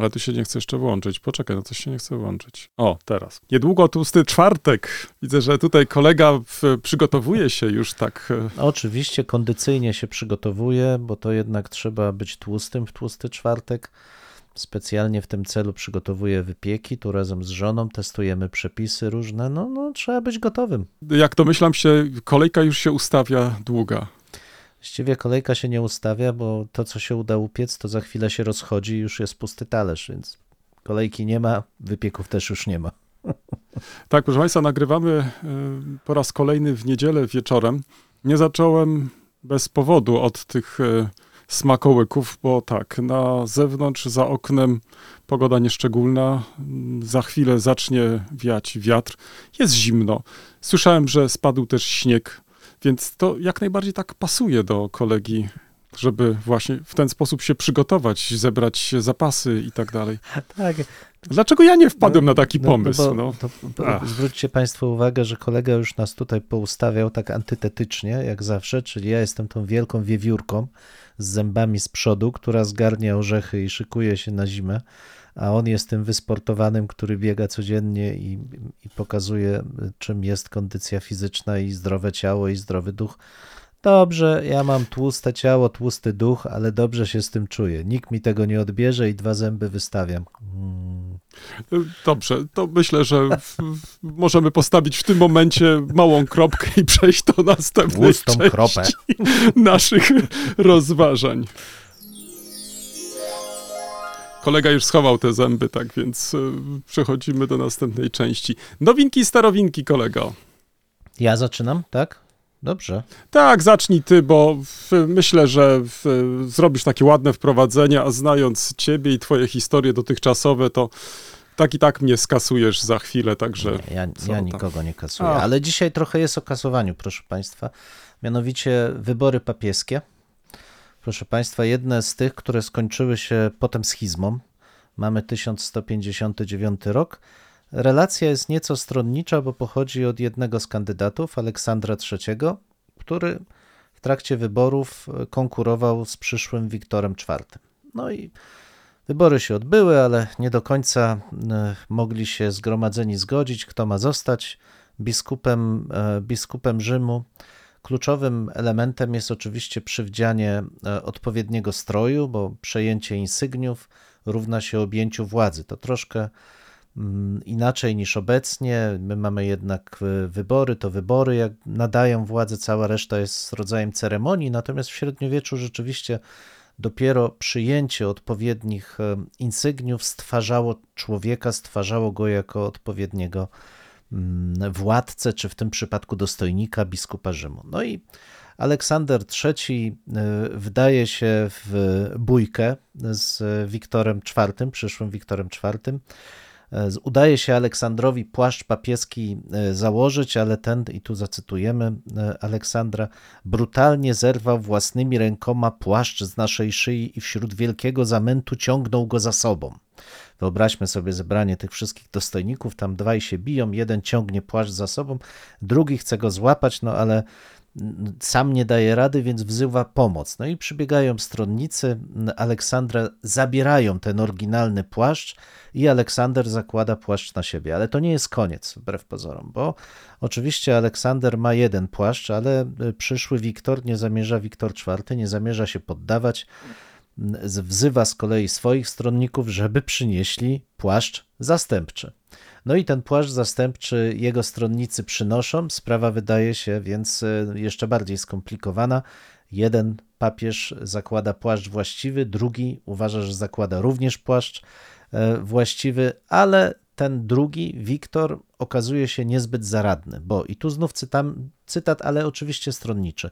Ale tu się nie chce jeszcze włączyć. Poczekaj, no coś się nie chce włączyć. O, teraz. Niedługo tłusty czwartek. Widzę, że tutaj kolega w, przygotowuje się już tak. e, Oczywiście kondycyjnie się przygotowuję, bo to jednak trzeba być tłustym w tłusty czwartek. Specjalnie w tym celu przygotowuję wypieki, tu razem z żoną testujemy przepisy różne. No, no trzeba być gotowym. Jak domyślam się, kolejka już się ustawia długa. Właściwie kolejka się nie ustawia, bo to, co się uda upiec, to za chwilę się rozchodzi i już jest pusty talerz, więc kolejki nie ma, wypieków też już nie ma. Tak, proszę Państwa, nagrywamy e, po raz kolejny w niedzielę wieczorem. Nie zacząłem bez powodu od tych e, smakołyków, bo tak, na zewnątrz, za oknem pogoda nieszczególna. Za chwilę zacznie wiać wiatr. Jest zimno. Słyszałem, że spadł też śnieg, więc to jak najbardziej tak pasuje do kolegi, żeby właśnie w ten sposób się przygotować, zebrać zapasy i tak dalej. Tak, Dlaczego ja nie wpadłem na taki pomysł? bo- No, to, bo Ach. zwróćcie Państwo uwagę, że kolega już nas tutaj poustawiał tak antytetycznie, jak zawsze, czyli ja jestem tą wielką wiewiórką z zębami z przodu, która zgarnia orzechy i szykuje się na zimę, a on jest tym wysportowanym, który biega codziennie i, i pokazuje, czym jest kondycja fizyczna i zdrowe ciało i zdrowy duch. Dobrze, ja mam tłuste ciało, tłusty duch, ale dobrze się z tym czuję. Nikt mi tego nie odbierze i dwa zęby wystawiam. Mm. Dobrze, to myślę, że w, w, możemy postawić w tym momencie małą kropkę i przejść do następnej części kropę. naszych rozważań. Kolega już schował te zęby, tak więc y, przechodzimy do następnej części. Nowinki, starowinki, kolego. Ja zaczynam, tak? Dobrze. Tak, zacznij ty, bo w, myślę, że w, zrobisz takie ładne wprowadzenie, a znając ciebie i twoje historie dotychczasowe, to tak i tak mnie skasujesz za chwilę, także... Nie, ja, ja nikogo nie kasuję. A. Ale dzisiaj trochę jest o kasowaniu, proszę Państwa. Mianowicie wybory papieskie. Proszę Państwa, jedne z tych, które skończyły się potem schizmą. Mamy 1159 rok. Relacja jest nieco stronnicza, bo pochodzi od jednego z kandydatów, Aleksandra III, który w trakcie wyborów e, konkurował z przyszłym Wiktorem IV. No i Wybory się odbyły, ale nie do końca e, mogli się zgromadzeni zgodzić, kto ma zostać biskupem, e, biskupem Rzymu. Kluczowym elementem jest oczywiście przywdzianie odpowiedniego stroju, bo przejęcie insygniów równa się objęciu władzy. To troszkę inaczej niż obecnie. My mamy jednak e, wybory, to wybory jak nadają władzę, cała reszta jest rodzajem ceremonii, natomiast w średniowieczu rzeczywiście dopiero przyjęcie odpowiednich e, insygniów stwarzało człowieka, stwarzało go jako odpowiedniego mm, władcę, czy w tym przypadku dostojnika biskupa Rzymu. No i Aleksander III e, wdaje się w bójkę z Wiktorem IV, przyszłym Wiktorem IV. E, Udaje się Aleksandrowi płaszcz papieski e, założyć, ale ten, i tu zacytujemy e, Aleksandra, brutalnie zerwał własnymi rękoma płaszcz z naszej szyi i wśród wielkiego zamętu ciągnął go za sobą. Wyobraźmy sobie zebranie tych wszystkich dostojników, tam dwaj się biją, jeden ciągnie płaszcz za sobą, drugi chce go złapać, no ale sam nie daje rady, więc wzywa pomoc. No i przybiegają stronnicy Aleksandra, zabierają ten oryginalny płaszcz i Aleksander zakłada płaszcz na siebie. Ale to nie jest koniec, wbrew pozorom, bo oczywiście Aleksander ma jeden płaszcz, ale y, przyszły Wiktor nie zamierza, Wiktor IV nie zamierza się poddawać. Wzywa z kolei swoich stronników, żeby przynieśli płaszcz zastępczy. No i ten płaszcz zastępczy jego stronnicy przynoszą. Sprawa wydaje się więc e, jeszcze bardziej skomplikowana. Jeden papież zakłada płaszcz właściwy, drugi uważa, że zakłada również płaszcz e, właściwy, ale ten drugi, Wiktor, okazuje się niezbyt zaradny, bo i tu znów cytam, cytat, ale oczywiście stronniczy.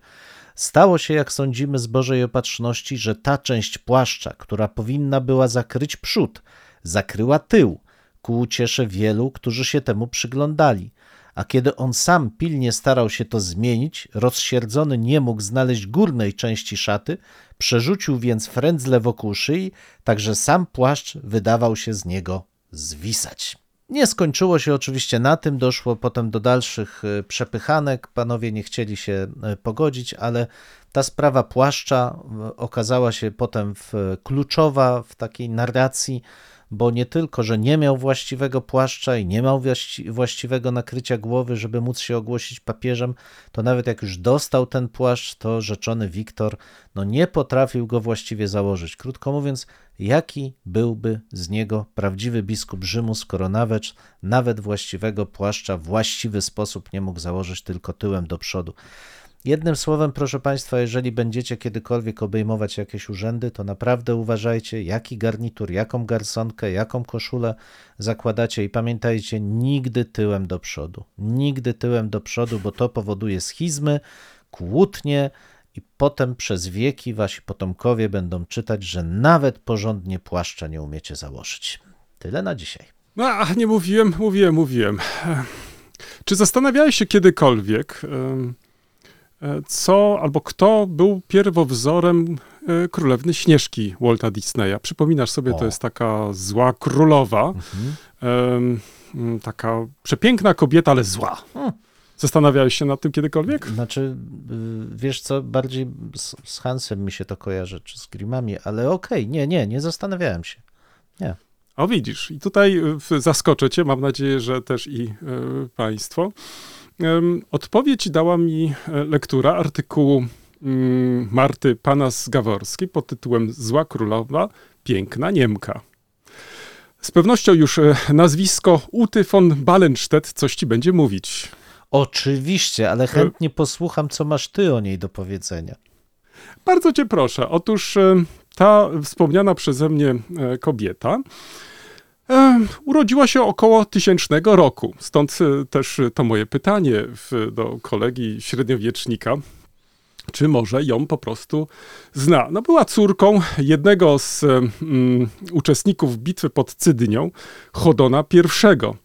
Stało się, jak sądzimy z Bożej opatrzności, że ta część płaszcza, która powinna była zakryć przód, zakryła tył, ku uciesze wielu, którzy się temu przyglądali. A kiedy on sam pilnie starał się to zmienić, rozsierdzony nie mógł znaleźć górnej części szaty, przerzucił więc frędzle wokół szyi, tak że sam płaszcz wydawał się z niego zwisać. Nie skończyło się oczywiście na tym, doszło potem do dalszych e, przepychanek. Panowie nie chcieli się e, pogodzić, ale ta sprawa płaszcza e, okazała się potem kluczowa w takiej narracji, bo nie tylko, że nie miał właściwego płaszcza i nie miał właści- właściwego nakrycia głowy, żeby móc się ogłosić papieżem, to nawet jak już dostał ten płaszcz, to rzeczony Wiktor no nie potrafił go właściwie założyć. Krótko mówiąc, jaki byłby z niego prawdziwy biskup Rzymu, skoro nawet, nawet właściwego płaszcza w właściwy sposób nie mógł założyć tylko tyłem do przodu. Jednym słowem, proszę Państwa, jeżeli będziecie kiedykolwiek obejmować jakieś urzędy, to naprawdę uważajcie, jaki garnitur, jaką garsonkę, jaką koszulę zakładacie i pamiętajcie, nigdy tyłem do przodu. Nigdy tyłem do przodu, bo to powoduje schizmy, kłótnie i potem przez wieki wasi potomkowie będą czytać, że nawet porządnie płaszcza nie umiecie założyć. Tyle na dzisiaj. No, a nie mówiłem, mówiłem, mówiłem. Czy zastanawiałeś się kiedykolwiek, co albo kto był pierwowzorem e, królewny Śnieżki Walta Disneya? Przypominasz sobie, O. to jest taka zła królowa, em, mm, taka przepiękna kobieta, ale zła. Hmm. Zastanawiałeś się nad tym kiedykolwiek? Znaczy, y, wiesz co, bardziej z, z Hansem mi się to kojarzy, czy z Grimami, ale okej, nie, nie, nie zastanawiałem się. O widzisz, i tutaj y, zaskoczę cię, mam nadzieję, że też i y, państwo. Odpowiedź dała mi e, lektura artykułu mm, Marty Panas-Gaworskiej pod tytułem Zła Królowa, Piękna Niemka. Z pewnością już e, nazwisko Uty von Ballenstedt coś ci będzie mówić. Oczywiście, ale chętnie posłucham, co masz ty o niej do powiedzenia. Bardzo cię proszę. Otóż e, ta wspomniana przeze mnie e, kobieta e, urodziła się około tysięcznego roku. Stąd e, też to moje pytanie w, do kolegi średniowiecznika. Czy może ją po prostu zna? No była córką jednego z e, mm, uczestników bitwy pod Cydnią, Chodona I.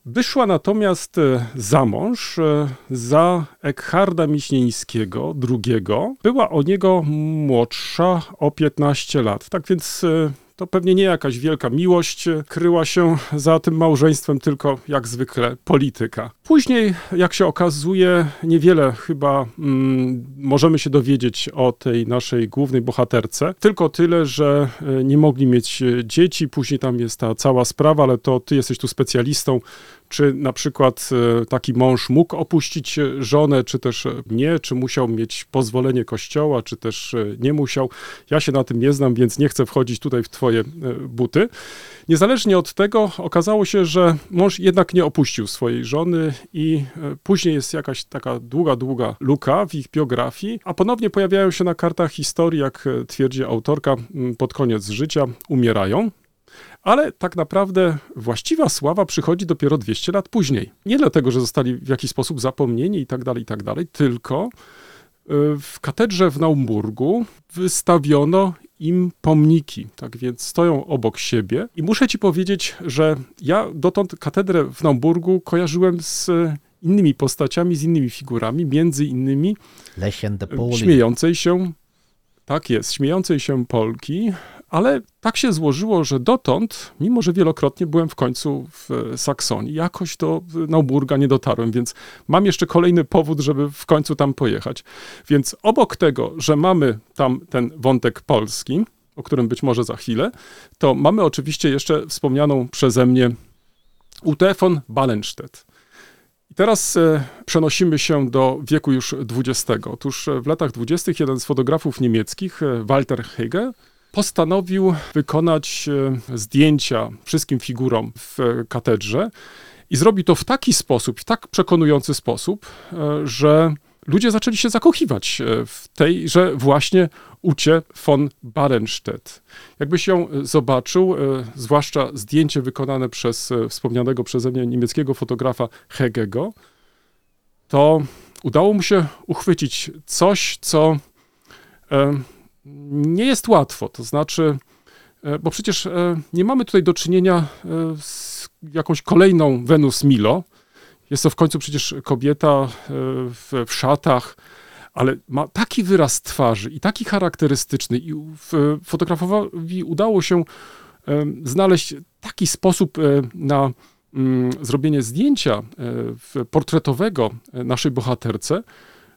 Wyszła natomiast e, za mąż e, za Ekharda Miśnieńskiego II. Była o niego młodsza o 15 lat. Tak więc e, to pewnie nie jakaś wielka miłość kryła się za tym małżeństwem, tylko jak zwykle polityka. Później, jak się okazuje, niewiele chyba mm, możemy się dowiedzieć o tej naszej głównej bohaterce. Tylko tyle, że e, nie mogli mieć e, dzieci. Później tam jest ta cała sprawa, ale to ty jesteś tu specjalistą. Czy na przykład e, taki mąż mógł opuścić e, żonę, czy też e, nie, czy musiał mieć pozwolenie kościoła, czy też nie musiał. Ja się na tym nie znam, więc nie chcę wchodzić tutaj w twoje buty. Niezależnie od tego okazało się, że mąż jednak nie opuścił swojej żony i później jest jakaś taka długa, długa luka w ich biografii, a ponownie pojawiają się na kartach historii, jak twierdzi autorka, pod koniec życia umierają. Ale tak naprawdę właściwa sława przychodzi dopiero 200 lat później. Nie dlatego, że zostali w jakiś sposób zapomnieni i tak dalej, i tak dalej, tylko y, w katedrze w Naumburgu wystawiono im pomniki, tak więc stoją obok siebie. I muszę ci powiedzieć, że ja dotąd katedrę w Naumburgu kojarzyłem z innymi postaciami, z innymi figurami, między innymi śmiejącej się, tak jest, śmiejącej się Polki, ale tak się złożyło, że dotąd, mimo że wielokrotnie byłem w końcu w Saksonii, jakoś do Nauburga nie dotarłem, więc mam jeszcze kolejny powód, żeby w końcu tam pojechać. Więc obok tego, że mamy tam ten wątek polski, o którym być może za chwilę, to mamy oczywiście jeszcze wspomnianą przeze mnie Ute von Ballenstedt. I teraz e, przenosimy się do wieku już XX. Otóż e, w latach dwudziestych jeden z fotografów niemieckich, e, Walter Hege, postanowił wykonać e, zdjęcia wszystkim figurom w katedrze i zrobił to w taki sposób, w tak przekonujący sposób, e, że ludzie zaczęli się zakochiwać e, w tejże właśnie Ucie von Barenstedt. Jakbyś ją zobaczył, zwłaszcza zdjęcie wykonane przez wspomnianego przeze mnie niemieckiego fotografa Hegego, to udało mu się uchwycić coś, co nie jest łatwo. To znaczy, e, bo przecież e, nie mamy tutaj do czynienia e, z jakąś kolejną Wenus Milo. Jest to w końcu przecież kobieta w, w szatach, ale ma taki wyraz twarzy i taki charakterystyczny, i fotografowi udało się znaleźć taki sposób na mm, zrobienie zdjęcia portretowego naszej bohaterce,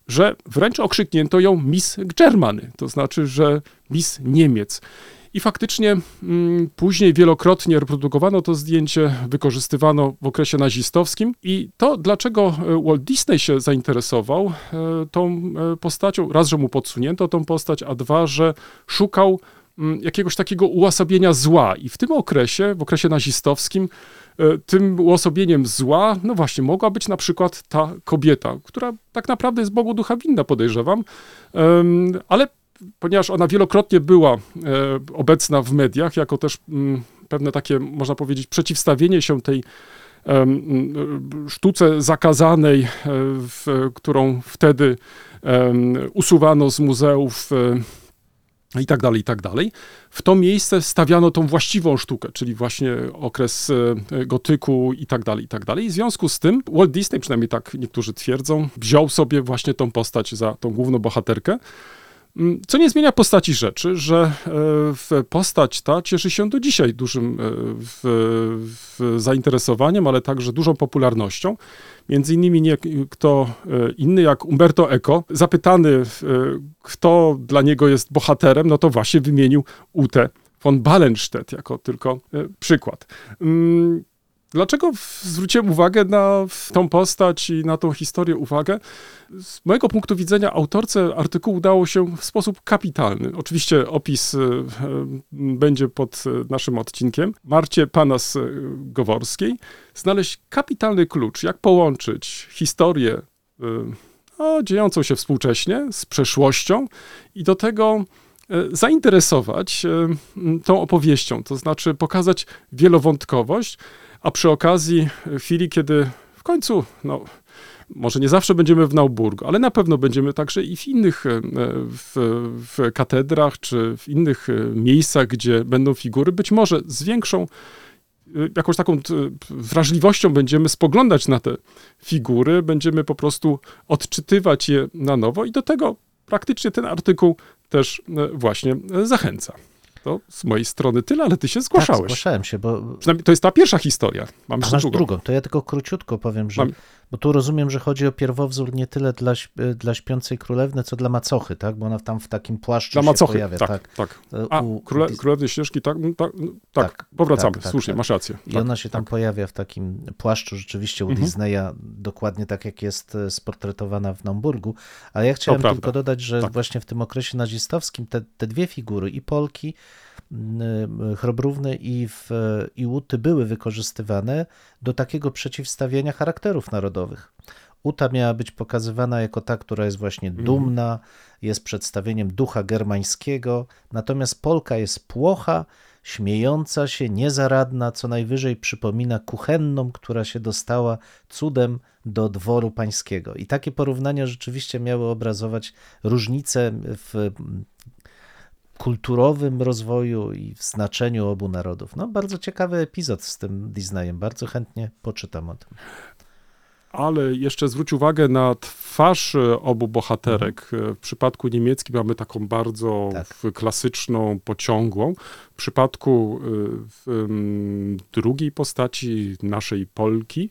że wręcz okrzyknięto ją Miss Germany, to znaczy, że Miss Niemiec. I faktycznie mm, później wielokrotnie reprodukowano to zdjęcie, wykorzystywano w okresie nazistowskim. I to, dlaczego e, Walt Disney się zainteresował e, tą e, postacią, raz, że mu podsunięto tą postać, a dwa, że szukał mm, jakiegoś takiego uosabienia zła. I w tym okresie, w okresie nazistowskim, tym uosobieniem zła, no właśnie, mogła być na przykład ta kobieta, która tak naprawdę jest Bogu ducha winna, podejrzewam, ale ponieważ ona wielokrotnie była e, obecna w mediach, jako też mm, pewne takie, można powiedzieć, przeciwstawienie się tej mm, sztuce zakazanej, e, którą wtedy usuwano z muzeów e, i tak dalej, i tak dalej. W to miejsce stawiano tą właściwą sztukę, czyli właśnie okres e, gotyku i tak dalej, i tak dalej. W związku z tym Walt Disney, przynajmniej tak niektórzy twierdzą, wziął sobie właśnie tą postać za tą główną bohaterkę. Mm, Co nie zmienia postaci rzeczy, że e, postać ta cieszy się do dzisiaj dużym e, w, w zainteresowaniem, ale także dużą popularnością. Między innymi nie kto e, inny jak Umberto Eco, zapytany, kto dla niego jest bohaterem, no to właśnie wymienił Ute von Ballenstedt jako tylko przykład. Dlaczego zwróciłem uwagę na tą postać i na tą historię uwagę? Z mojego punktu widzenia autorce artykułu udało się w sposób kapitalny. Oczywiście opis e, e, będzie pod e, naszym odcinkiem. Marcie Panas Goworskiej znaleźć kapitalny klucz, jak połączyć historię e, o, dziejącą się współcześnie z przeszłością i do tego zainteresować tą opowieścią, to znaczy pokazać wielowątkowość, a przy okazji e, chwili, kiedy w końcu, no, może nie zawsze będziemy w Nauburgu, ale na pewno będziemy także i w innych, e, w, w katedrach, czy w innych miejscach, gdzie będą figury, być może z większą jakąś taką wrażliwością będziemy spoglądać na te figury, będziemy po prostu odczytywać je na nowo i do tego praktycznie ten artykuł też właśnie zachęca. To z mojej strony tyle, ale ty się Tak, zgłaszałeś. zgłaszałem się, bo Przynajmniej to jest ta pierwsza historia. Mam A jeszcze masz drugą. drugą. To ja tylko króciutko powiem, że. Mam- Bo tu rozumiem, że chodzi o pierwowzór nie tyle dla, dla śpiącej królewny, co dla macochy, tak? Bo ona tam w takim płaszczu Dla się macochy, pojawia, tak, tak. tak. To A, u- króle, królewnej ścieżki, tak, no, tak, no, tak, Tak, powracamy, tak, tak, słusznie, tak. masz rację. I ona się tam pojawia w takim płaszczu rzeczywiście u Mhm. Disneya, dokładnie tak jak jest e, sportretowana w Naumburgu. Ale ja chciałem tylko dodać, że właśnie w tym okresie nazistowskim te, te dwie figury, i Polki, Chrobrówny i, w, i Łuty były wykorzystywane do takiego przeciwstawienia charakterów narodowych. Uta miała być pokazywana jako ta, która jest właśnie Mhm. dumna, jest przedstawieniem ducha germańskiego, natomiast Polka jest płocha, śmiejąca się, niezaradna, co najwyżej przypomina kuchenną, która się dostała cudem do dworu pańskiego. I takie porównania rzeczywiście miały obrazować różnice w kulturowym rozwoju i w znaczeniu obu narodów. No, bardzo ciekawy epizod z tym Disneyem, bardzo chętnie poczytam o tym. Ale jeszcze zwróć uwagę na twarz e, obu bohaterek. E, W przypadku niemieckim mamy taką bardzo Mhm. Tak. klasyczną, pociągłą. W przypadku e, w, drugiej postaci, naszej Polki,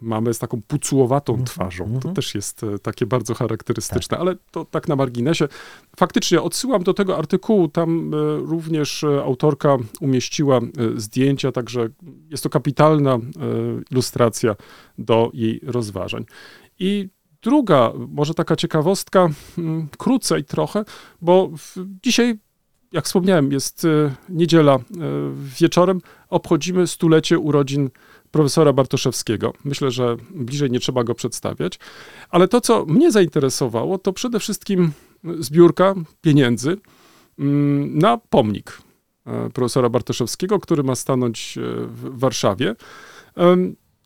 mamy z taką pucułowatą Mhm, twarzą. To mhm. też jest e, takie bardzo charakterystyczne, ale to tak na marginesie. Faktycznie odsyłam do tego artykułu, tam e, również e, autorka umieściła zdjęcia, także jest to kapitalna ilustracja do jej rozważań. I druga, może taka ciekawostka, mm, krócej trochę, bo dzisiaj jak wspomniałem, jest niedziela wieczorem, obchodzimy stulecie urodzin profesora Bartoszewskiego. Myślę, że bliżej nie trzeba go przedstawiać, ale to, co mnie zainteresowało, to przede wszystkim zbiórka pieniędzy mm, na pomnik e, profesora Bartoszewskiego, który ma stanąć e, w Warszawie.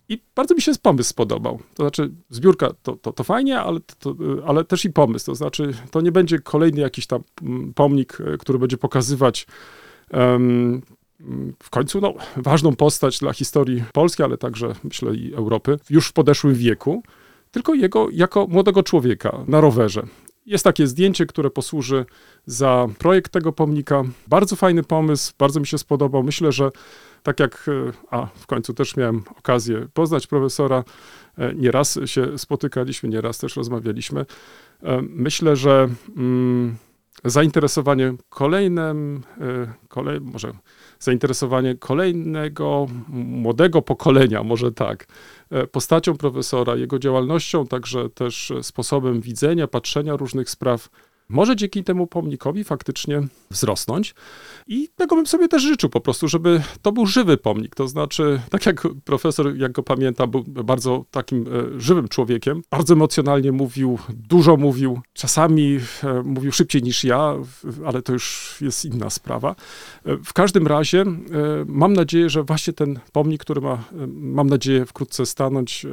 I bardzo mi się pomysł spodobał. To znaczy, zbiórka to, to, to fajnie, ale, to, ale też i pomysł. To znaczy, to nie będzie kolejny jakiś tam mm, pomnik, e, który będzie pokazywać em, w końcu no, ważną postać dla historii Polski, ale także myślę i Europy, już w podeszłym wieku, tylko jego jako młodego człowieka na rowerze. Jest takie zdjęcie, które posłuży za projekt tego pomnika. Bardzo fajny pomysł, bardzo mi się spodobał. Myślę, że tak jak, e, a w końcu też miałem okazję poznać profesora, e, nieraz się spotykaliśmy, nieraz też rozmawialiśmy. E, Myślę, że mm, zainteresowanie kolejnym, kolej, może zainteresowanie kolejnego młodego pokolenia, może tak, e, postacią profesora, jego działalnością, także też sposobem widzenia, patrzenia różnych spraw, może dzięki temu pomnikowi faktycznie wzrosnąć. I tego bym sobie też życzył po prostu, żeby to był żywy pomnik. To znaczy, tak jak profesor, jak go pamiętam, był bardzo takim e, żywym człowiekiem. Bardzo emocjonalnie mówił, dużo mówił, czasami e, mówił szybciej niż ja, ale to już jest inna sprawa. E, W każdym razie mam nadzieję, że właśnie ten pomnik, który ma, mam nadzieję, wkrótce stanąć,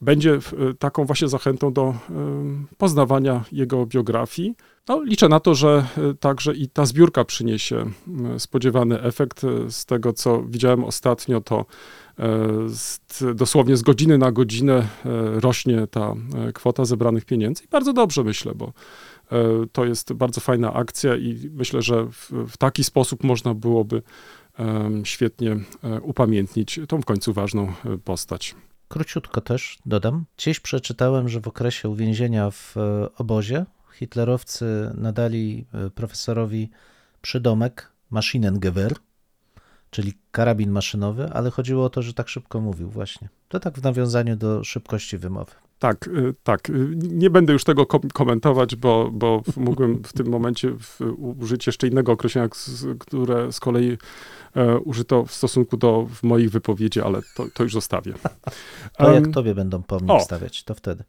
będzie e, taką właśnie zachętą do e, poznawania jego biografii. No, liczę na to, że e, także i ta zbiórka przyniesie spodziewany efekt. Z tego, co widziałem ostatnio, to dosłownie z godziny na godzinę rośnie ta kwota zebranych pieniędzy. I bardzo dobrze myślę, bo to jest bardzo fajna akcja i myślę, że w, w taki sposób można byłoby świetnie upamiętnić tą w końcu ważną postać. Króciutko też dodam. Gdzieś przeczytałem, że w okresie uwięzienia w e, obozie hitlerowcy nadali e, profesorowi przydomek Maschinengewehr, czyli karabin maszynowy, ale chodziło o to, że tak szybko mówił właśnie. To tak w nawiązaniu do szybkości wymowy. Tak, y, tak. Y, Nie będę już tego kom- komentować, bo, bo mógłbym w tym momencie użyć jeszcze innego określenia, które z kolei e, użyto w stosunku do w moich wypowiedzi, ale to, to już zostawię. To jak tobie będą pomnik o. stawiać, to wtedy.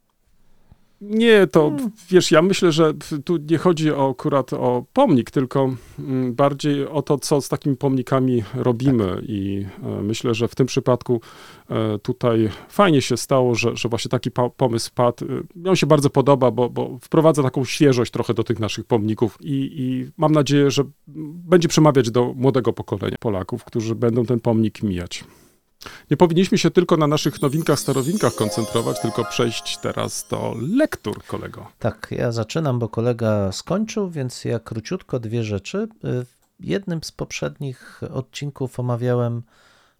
Nie, to wiesz, ja myślę, że tu nie chodzi o, akurat o pomnik, tylko mm, bardziej o to, co z takimi pomnikami robimy. I e, myślę, że w tym przypadku e, tutaj fajnie się stało, że, że właśnie taki pomysł padł. E, Mi on się bardzo podoba, bo, bo wprowadza taką świeżość trochę do tych naszych pomników i, i mam nadzieję, że będzie przemawiać do młodego pokolenia Polaków, którzy będą ten pomnik mijać. Nie powinniśmy się tylko na naszych nowinkach, starowinkach koncentrować, tylko przejść teraz do lektur, kolego. Tak, ja zaczynam, bo kolega skończył, więc ja króciutko dwie rzeczy. Y, W jednym z poprzednich odcinków omawiałem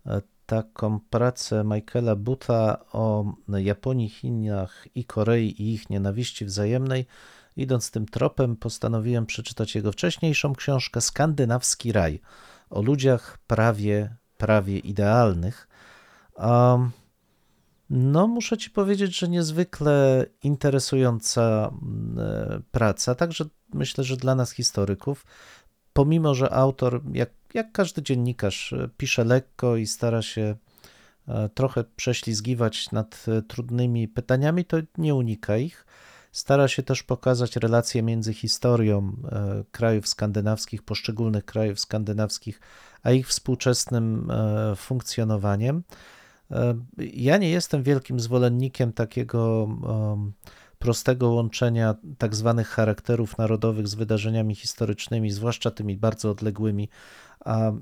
e, taką pracę Michaela Buta o Japonii, Chinach i Korei i ich nienawiści wzajemnej. Idąc tym tropem, postanowiłem przeczytać jego wcześniejszą książkę Skandynawski Raj o ludziach prawie, prawie idealnych. Um, no, muszę ci powiedzieć, że niezwykle interesująca mm, e, praca, także myślę, że dla nas historyków, pomimo że autor, jak, jak każdy dziennikarz, e, pisze lekko i stara się e, trochę prześlizgiwać nad trudnymi pytaniami, to nie unika ich. Stara się też pokazać relacje między historią e, krajów skandynawskich, poszczególnych krajów skandynawskich, a ich współczesnym e, funkcjonowaniem. E, Ja nie jestem wielkim zwolennikiem takiego prostego łączenia tak zwanych charakterów narodowych z wydarzeniami historycznymi, zwłaszcza tymi bardzo odległymi.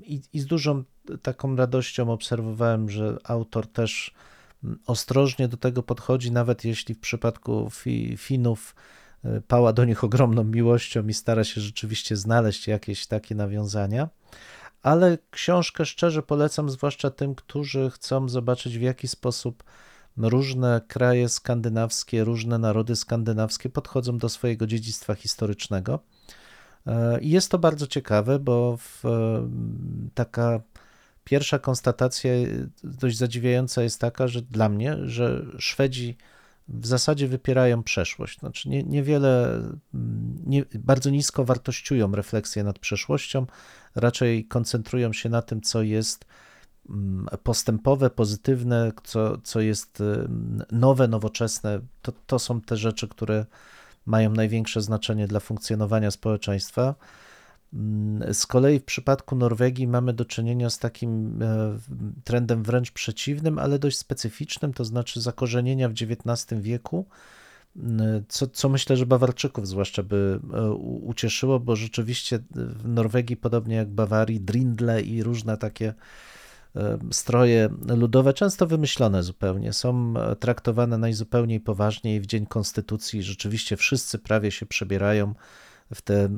I, z dużą taką radością obserwowałem, że autor też ostrożnie do tego podchodzi, nawet jeśli w przypadku fi, Finów e, pała do nich ogromną miłością i stara się rzeczywiście znaleźć jakieś takie nawiązania ale książkę szczerze polecam, zwłaszcza tym, którzy chcą zobaczyć, w jaki sposób różne kraje skandynawskie, różne narody skandynawskie podchodzą do swojego dziedzictwa historycznego. E, I jest to bardzo ciekawe, bo e, taka pierwsza konstatacja e, dość zadziwiająca jest taka, że dla mnie, że Szwedzi w zasadzie wypierają przeszłość. Znaczy nie, niewiele, mm, nie, bardzo nisko wartościują refleksję nad przeszłością, raczej koncentrują się na tym, co jest mm, postępowe, pozytywne, co, co jest mm, nowe, nowoczesne. To, to są te rzeczy, które mają największe znaczenie dla funkcjonowania społeczeństwa. Mm, Z kolei w przypadku Norwegii mamy do czynienia z takim e, trendem wręcz przeciwnym, ale dość specyficznym, to znaczy zakorzenienia w XIX wieku, mm, co, co myślę, że Bawarczyków zwłaszcza by e, ucieszyło, bo rzeczywiście w Norwegii, podobnie jak Bawarii, drindle i różne takie e, stroje ludowe, często wymyślone zupełnie, są e, traktowane najzupełniej poważniej w Dzień Konstytucji. Rzeczywiście wszyscy prawie się przebierają w te e,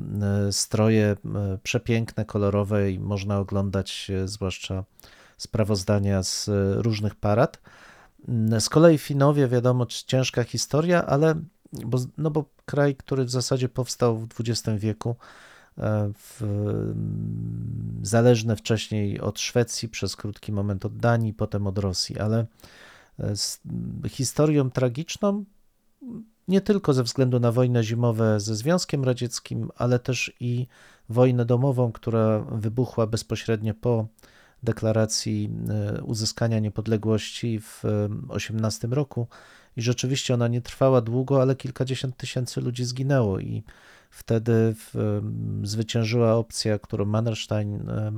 stroje e, przepiękne, kolorowe i można oglądać e, zwłaszcza sprawozdania z różnych parad. Mm, Z kolei Finowie, wiadomo, ciężka historia, ale bo, no bo kraj, który w zasadzie powstał w XX wieku, w, mm, zależny wcześniej od Szwecji, przez krótki moment od Danii, potem od Rosji, ale z historią tragiczną, nie tylko ze względu na wojnę zimową ze Związkiem Radzieckim, ale też i wojnę domową, która wybuchła bezpośrednio po deklaracji e, uzyskania niepodległości w 18 roku. I rzeczywiście ona nie trwała długo, ale kilkadziesiąt tysięcy ludzi zginęło i wtedy w, em, zwyciężyła opcja, którą Mannerstein, e,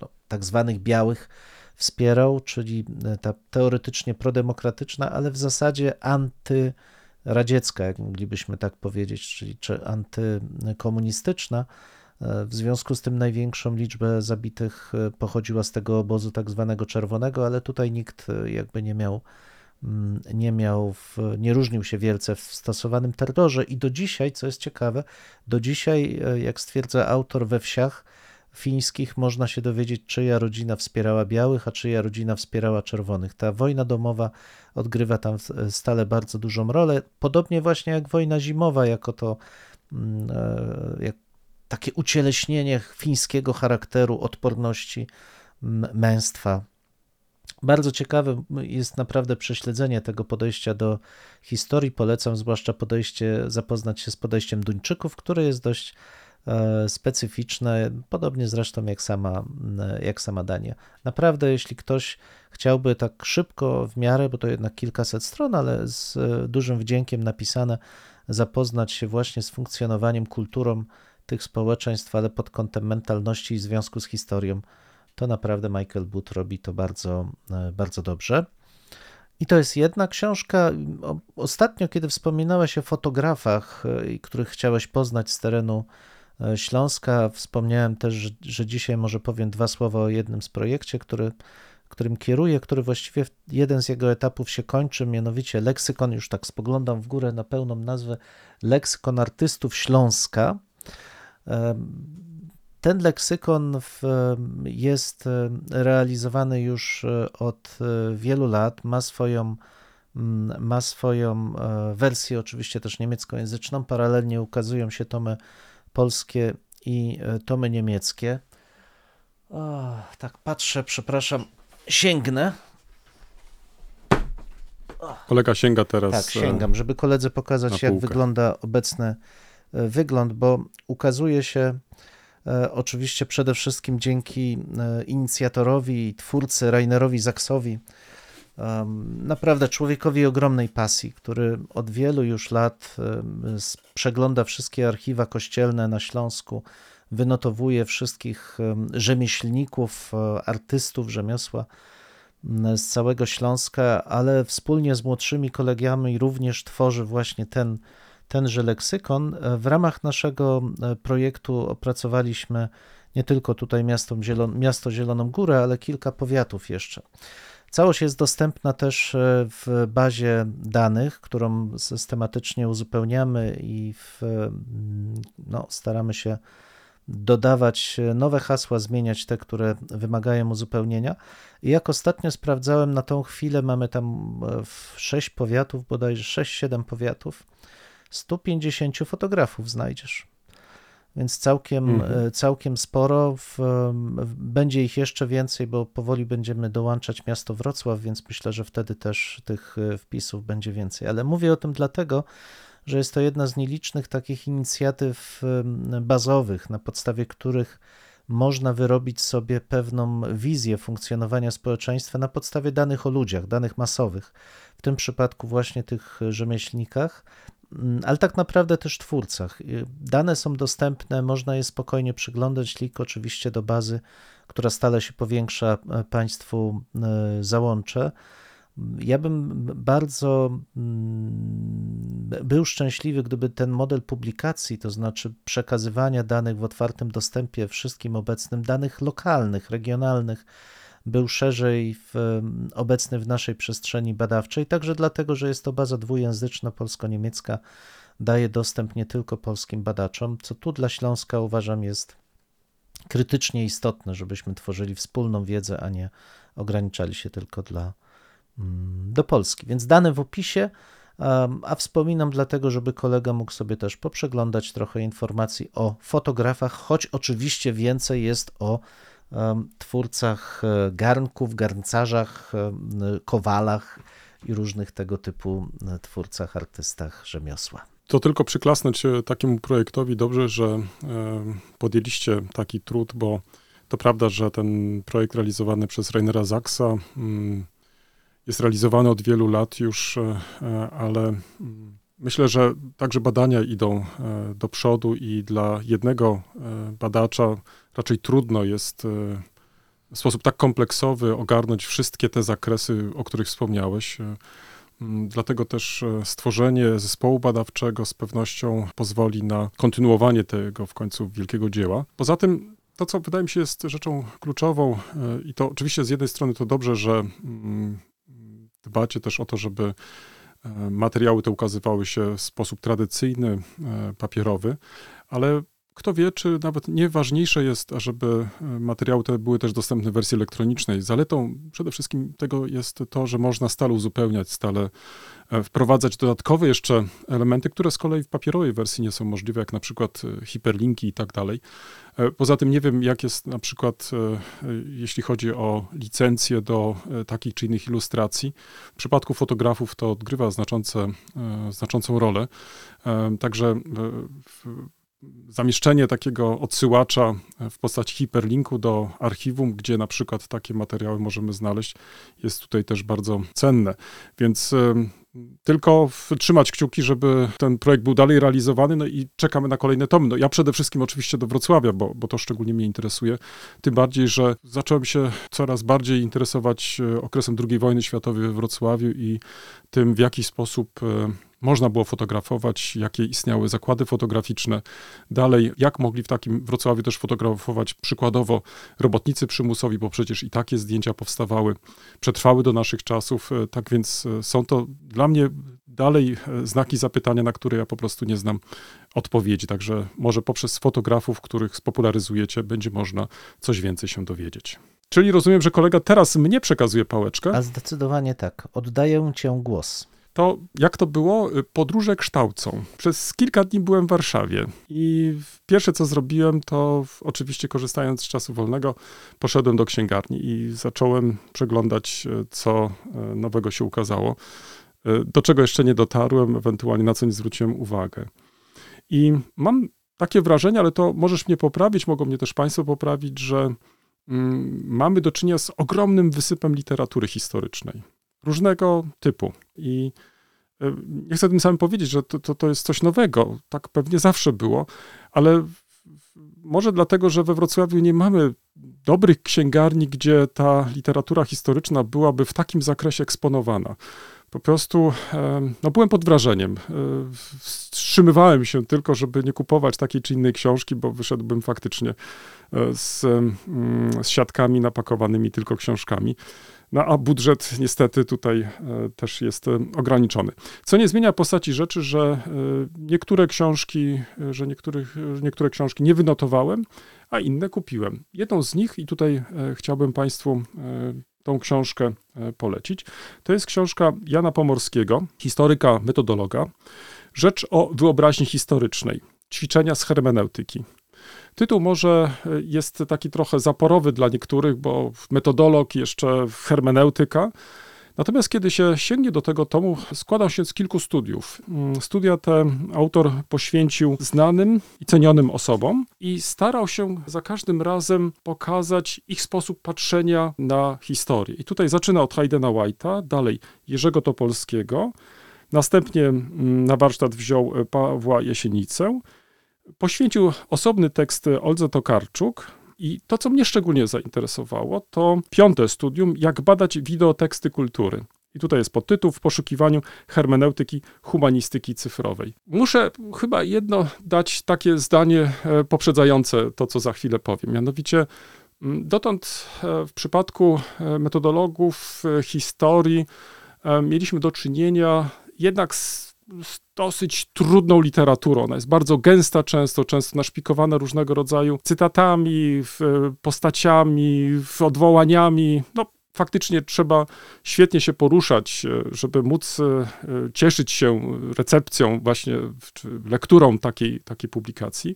no, tak zwanych białych, wspierał, czyli e, ta teoretycznie prodemokratyczna, ale w zasadzie antyradziecka, jak moglibyśmy tak powiedzieć, czyli czy antykomunistyczna. E, W związku z tym największą liczbę zabitych e, pochodziła z tego obozu tak zwanego czerwonego, ale tutaj nikt e, jakby nie miał, mm, nie miał, w, nie różnił się wielce w stosowanym terrorze i do dzisiaj, co jest ciekawe, do dzisiaj, jak stwierdza autor we wsiach fińskich, można się dowiedzieć, czyja rodzina wspierała białych, a czyja rodzina wspierała czerwonych. Ta wojna domowa odgrywa tam stale bardzo dużą rolę, podobnie właśnie jak wojna zimowa, jako to mm, e, jak takie ucieleśnienie fińskiego charakteru, odporności, męstwa. Bardzo ciekawe jest naprawdę prześledzenie tego podejścia do historii. Polecam zwłaszcza podejście, zapoznać się z podejściem Duńczyków, które jest dość specyficzne, podobnie zresztą jak sama, m, jak sama Dania. Naprawdę, jeśli ktoś chciałby tak szybko, w miarę, bo to jednak kilkaset stron, ale z e, dużym wdziękiem napisane, zapoznać się właśnie z funkcjonowaniem, kulturą tych społeczeństw, ale pod kątem mentalności i związku z historią, to naprawdę Michael Booth robi to bardzo, e, bardzo dobrze. I to jest jedna książka. Ostatnio, kiedy wspominałeś o fotografach, e, których chciałeś poznać z terenu e, Śląska, wspomniałem też, że, dzisiaj może powiem dwa słowa o jednym z projekcie, który, którym kieruję, który właściwie jeden z jego etapów się kończy, mianowicie leksykon, już tak spoglądam w górę na pełną nazwę, leksykon artystów Śląska. Em, Ten leksykon w, jest e, realizowany już e, od e, wielu lat, ma swoją, ma swoją e, wersję, oczywiście też niemieckojęzyczną. Paralelnie ukazują się tomy polskie i e, tomy niemieckie. O, tak patrzę, przepraszam, sięgnę. Kolega sięga teraz. Tak, e, sięgam, żeby koledze pokazać, jak wygląda obecny e, wygląd, bo ukazuje się oczywiście przede wszystkim dzięki inicjatorowi i twórcy Rainerowi Zaksowi, naprawdę człowiekowi ogromnej pasji, który od wielu już lat przegląda wszystkie archiwa kościelne na Śląsku, wynotowuje wszystkich em, rzemieślników, e, artystów rzemiosła z całego Śląska, ale wspólnie z młodszymi kolegami również tworzy właśnie ten, tenże leksykon. E, W ramach naszego e, projektu opracowaliśmy nie tylko tutaj miasto Zieloną Górę, ale kilka powiatów jeszcze. Całość jest dostępna też e, w bazie danych, którą systematycznie uzupełniamy i w, mm, no, staramy się dodawać nowe hasła, zmieniać te, które wymagają uzupełnienia. I jak ostatnio sprawdzałem, na tą chwilę mamy tam e, w 6 powiatów, bodajże 6-7 powiatów, 150 fotografów znajdziesz. Więc całkiem, Mhm. e, całkiem sporo. W, będzie ich jeszcze więcej, bo powoli będziemy dołączać miasto Wrocław, więc myślę, że wtedy też tych e, wpisów będzie więcej. Ale mówię o tym dlatego, że jest to jedna z nielicznych takich inicjatyw bazowych, na podstawie których można wyrobić sobie pewną wizję funkcjonowania społeczeństwa na podstawie danych o ludziach, danych masowych, w tym przypadku właśnie tych rzemieślnikach, ale tak naprawdę też twórcach. Y, Dane są dostępne, można je spokojnie przeglądać, link oczywiście do bazy, która stale się powiększa, e, Państwu e, załączę. Ja bym bardzo mm, był szczęśliwy, gdyby ten model publikacji, to znaczy przekazywania danych w otwartym dostępie wszystkim obecnym, danych lokalnych, regionalnych, był szerzej w, obecny w naszej przestrzeni badawczej, także dlatego, że jest to baza dwujęzyczna polsko-niemiecka, daje dostęp nie tylko polskim badaczom, co tu dla Śląska uważam jest krytycznie istotne, żebyśmy tworzyli wspólną wiedzę, a nie ograniczali się tylko dla, mm, do Polski. Więc dane w opisie, a wspominam dlatego, żeby kolega mógł sobie też poprzeglądać trochę informacji o fotografach, choć oczywiście więcej jest o twórcach e, garnków, garncarzach, kowalach i różnych tego typu e, twórcach, artystach rzemiosła. To tylko przyklasnąć e, takiemu projektowi dobrze, że podjęliście taki trud, bo to prawda, że ten projekt realizowany przez Rainera Zaksa mm, jest realizowany od wielu lat już, ale mm, myślę, że także badania idą e, do przodu i dla jednego e, badacza raczej trudno jest e, w sposób tak kompleksowy ogarnąć wszystkie te zakresy, o których wspomniałeś. Dlatego też stworzenie zespołu badawczego z pewnością pozwoli na kontynuowanie tego w końcu wielkiego dzieła. Poza tym, to co wydaje mi się jest rzeczą kluczową, i to oczywiście z jednej strony to dobrze, że mm, dbacie też o to, żeby materiały te ukazywały się w sposób tradycyjny, e, papierowy, ale kto wie, czy nawet nieważniejsze jest, żeby e, materiały te były też dostępne w wersji elektronicznej. Zaletą przede wszystkim tego jest to, że można stale uzupełniać, stale e, wprowadzać dodatkowe jeszcze elementy, które z kolei w papierowej wersji nie są możliwe, jak na przykład e, hiperlinki i tak dalej. Poza tym nie wiem, jak jest na przykład, jeśli chodzi o licencje do takich czy innych ilustracji. W przypadku fotografów to odgrywa znaczące, znaczącą rolę. Także w- zamieszczenie takiego odsyłacza w postaci hiperlinku do archiwum, gdzie na przykład takie materiały możemy znaleźć, jest tutaj też bardzo cenne. Więc tylko trzymać kciuki, żeby ten projekt był dalej realizowany, no i czekamy na kolejne tomy. No ja przede wszystkim oczywiście do Wrocławia, bo, bo to szczególnie mnie interesuje, tym bardziej, że zacząłem się coraz bardziej interesować e, okresem II wojny światowej we Wrocławiu i tym, w jaki sposób e, można było fotografować, jakie istniały zakłady fotograficzne. Dalej, jak mogli w takim Wrocławiu też fotografować przykładowo robotnicy przymusowi, bo przecież i takie zdjęcia powstawały, przetrwały do naszych czasów. E, Tak więc e, są to dla mnie dalej e, znaki zapytania, na które ja po prostu nie znam odpowiedzi. Także może poprzez fotografów, których spopularyzujecie, będzie można coś więcej się dowiedzieć. Czyli rozumiem, że kolega teraz mnie przekazuje pałeczkę. A zdecydowanie tak. Oddaję Cię głos. To jak to było? Y, Podróże kształcą. Przez kilka dni byłem w Warszawie i pierwsze co zrobiłem, to oczywiście korzystając z czasu wolnego, poszedłem do księgarni i zacząłem przeglądać, y, co y, nowego się ukazało, y, do czego jeszcze nie dotarłem, ewentualnie na co nie zwróciłem uwagę. I mam takie wrażenie, ale to możesz mnie poprawić, mogą mnie też Państwo poprawić, że mm, mamy do czynienia z ogromnym wysypem literatury historycznej różnego typu. I e, nie chcę tym samym powiedzieć, że to, to, to jest coś nowego. Tak pewnie zawsze było, ale może dlatego, że we Wrocławiu nie mamy dobrych księgarni, gdzie ta literatura historyczna byłaby w takim zakresie eksponowana. Po prostu e, no, byłem pod wrażeniem. E, Wstrzymywałem się tylko, żeby nie kupować takiej czy innej książki, bo wyszedłbym faktycznie z, mm, z siatkami napakowanymi tylko książkami. No a budżet niestety tutaj e, też jest e, ograniczony. Co nie zmienia postaci rzeczy, że e, niektóre książki, że niektórych, niektóre książki nie wynotowałem, a inne kupiłem. Jedną z nich, i tutaj chciałbym Państwu tą książkę polecić, to jest książka Jana Pomorskiego, historyka, metodologa, Rzecz o wyobraźni historycznej, ćwiczenia z hermeneutyki. Tytuł może e, jest taki trochę zaporowy dla niektórych, bo metodolog, jeszcze hermeneutyka. Natomiast kiedy się sięgnie do tego tomu, składał się z kilku studiów. Mm, Studia te autor poświęcił znanym i cenionym osobom i starał się za każdym razem pokazać ich sposób patrzenia na historię. I tutaj zaczyna od Haydena White'a, dalej Jerzego Topolskiego, następnie mm, na warsztat wziął e, Pawła Jesienicę, poświęcił osobny tekst Oldze Tokarczuk, i to, co mnie szczególnie zainteresowało, to piąte studium, jak badać wideoteksty kultury. I tutaj jest podtytuł w poszukiwaniu hermeneutyki humanistyki cyfrowej. Muszę chyba jedno dać takie zdanie e, poprzedzające to, co za chwilę powiem. Mianowicie, mm, dotąd e, w przypadku e, metodologów historii mieliśmy do czynienia jednak z z dosyć trudną literaturą. Ona jest bardzo gęsta często, często naszpikowana różnego rodzaju cytatami, postaciami, odwołaniami. No, faktycznie trzeba świetnie się poruszać, e, żeby móc e, cieszyć się recepcją, właśnie lekturą takiej, takiej publikacji.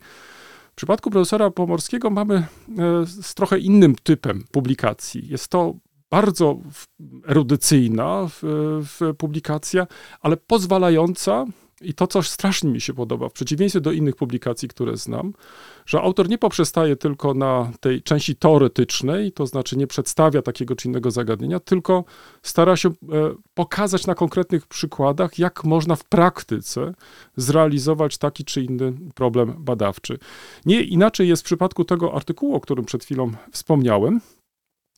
W przypadku profesora Pomorskiego mamy e, z trochę innym typem publikacji. Jest to bardzo erudycyjna w, w publikacja, ale pozwalająca i to coś strasznie mi się podoba, w przeciwieństwie do innych publikacji, które znam, że autor nie poprzestaje tylko na tej części teoretycznej, to znaczy nie przedstawia takiego czy innego zagadnienia, tylko stara się e, pokazać na konkretnych przykładach, jak można w praktyce zrealizować taki czy inny problem badawczy. Nie inaczej jest w przypadku tego artykułu, o którym przed chwilą wspomniałem,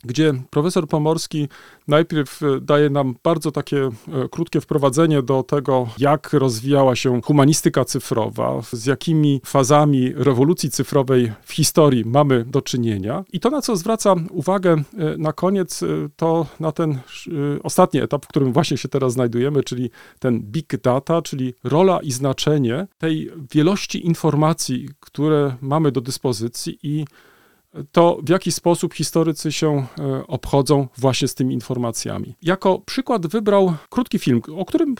gdzie profesor Pomorski najpierw e, daje nam bardzo takie e, krótkie wprowadzenie do tego, jak rozwijała się humanistyka cyfrowa, z jakimi fazami rewolucji cyfrowej w historii mamy do czynienia. I to, na co zwraca uwagę e, na koniec, to na ten ostatni etap, w którym właśnie się teraz znajdujemy, czyli ten big data, czyli rola i znaczenie tej wielości informacji, które mamy do dyspozycji i to w jaki sposób historycy się e, obchodzą właśnie z tymi informacjami. Jako przykład wybrał krótki film, o którym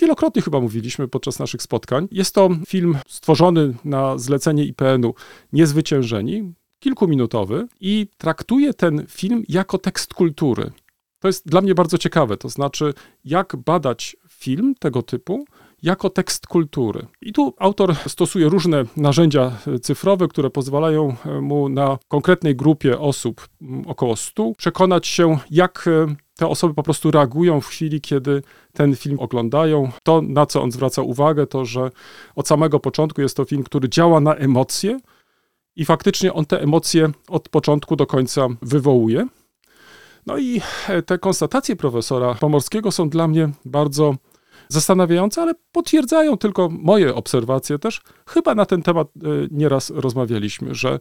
wielokrotnie chyba mówiliśmy podczas naszych spotkań. Jest to film stworzony na zlecenie IPN-u Niezwyciężeni, kilkuminutowy i traktuje ten film jako tekst kultury. To jest dla mnie bardzo ciekawe, to znaczy jak badać film tego typu, jako tekst kultury. I tu autor stosuje różne narzędzia cyfrowe, które pozwalają e, mu na konkretnej grupie osób, około 100, przekonać się, jak e, te osoby po prostu reagują w chwili, kiedy ten film oglądają. To, na co on zwraca uwagę, to że od samego początku jest to film, który działa na emocje i faktycznie on te emocje od początku do końca wywołuje. No i e, te konstatacje profesora Pomorskiego są dla mnie bardzo zastanawiające, ale potwierdzają tylko moje obserwacje też. Chyba na ten temat e, nieraz rozmawialiśmy, że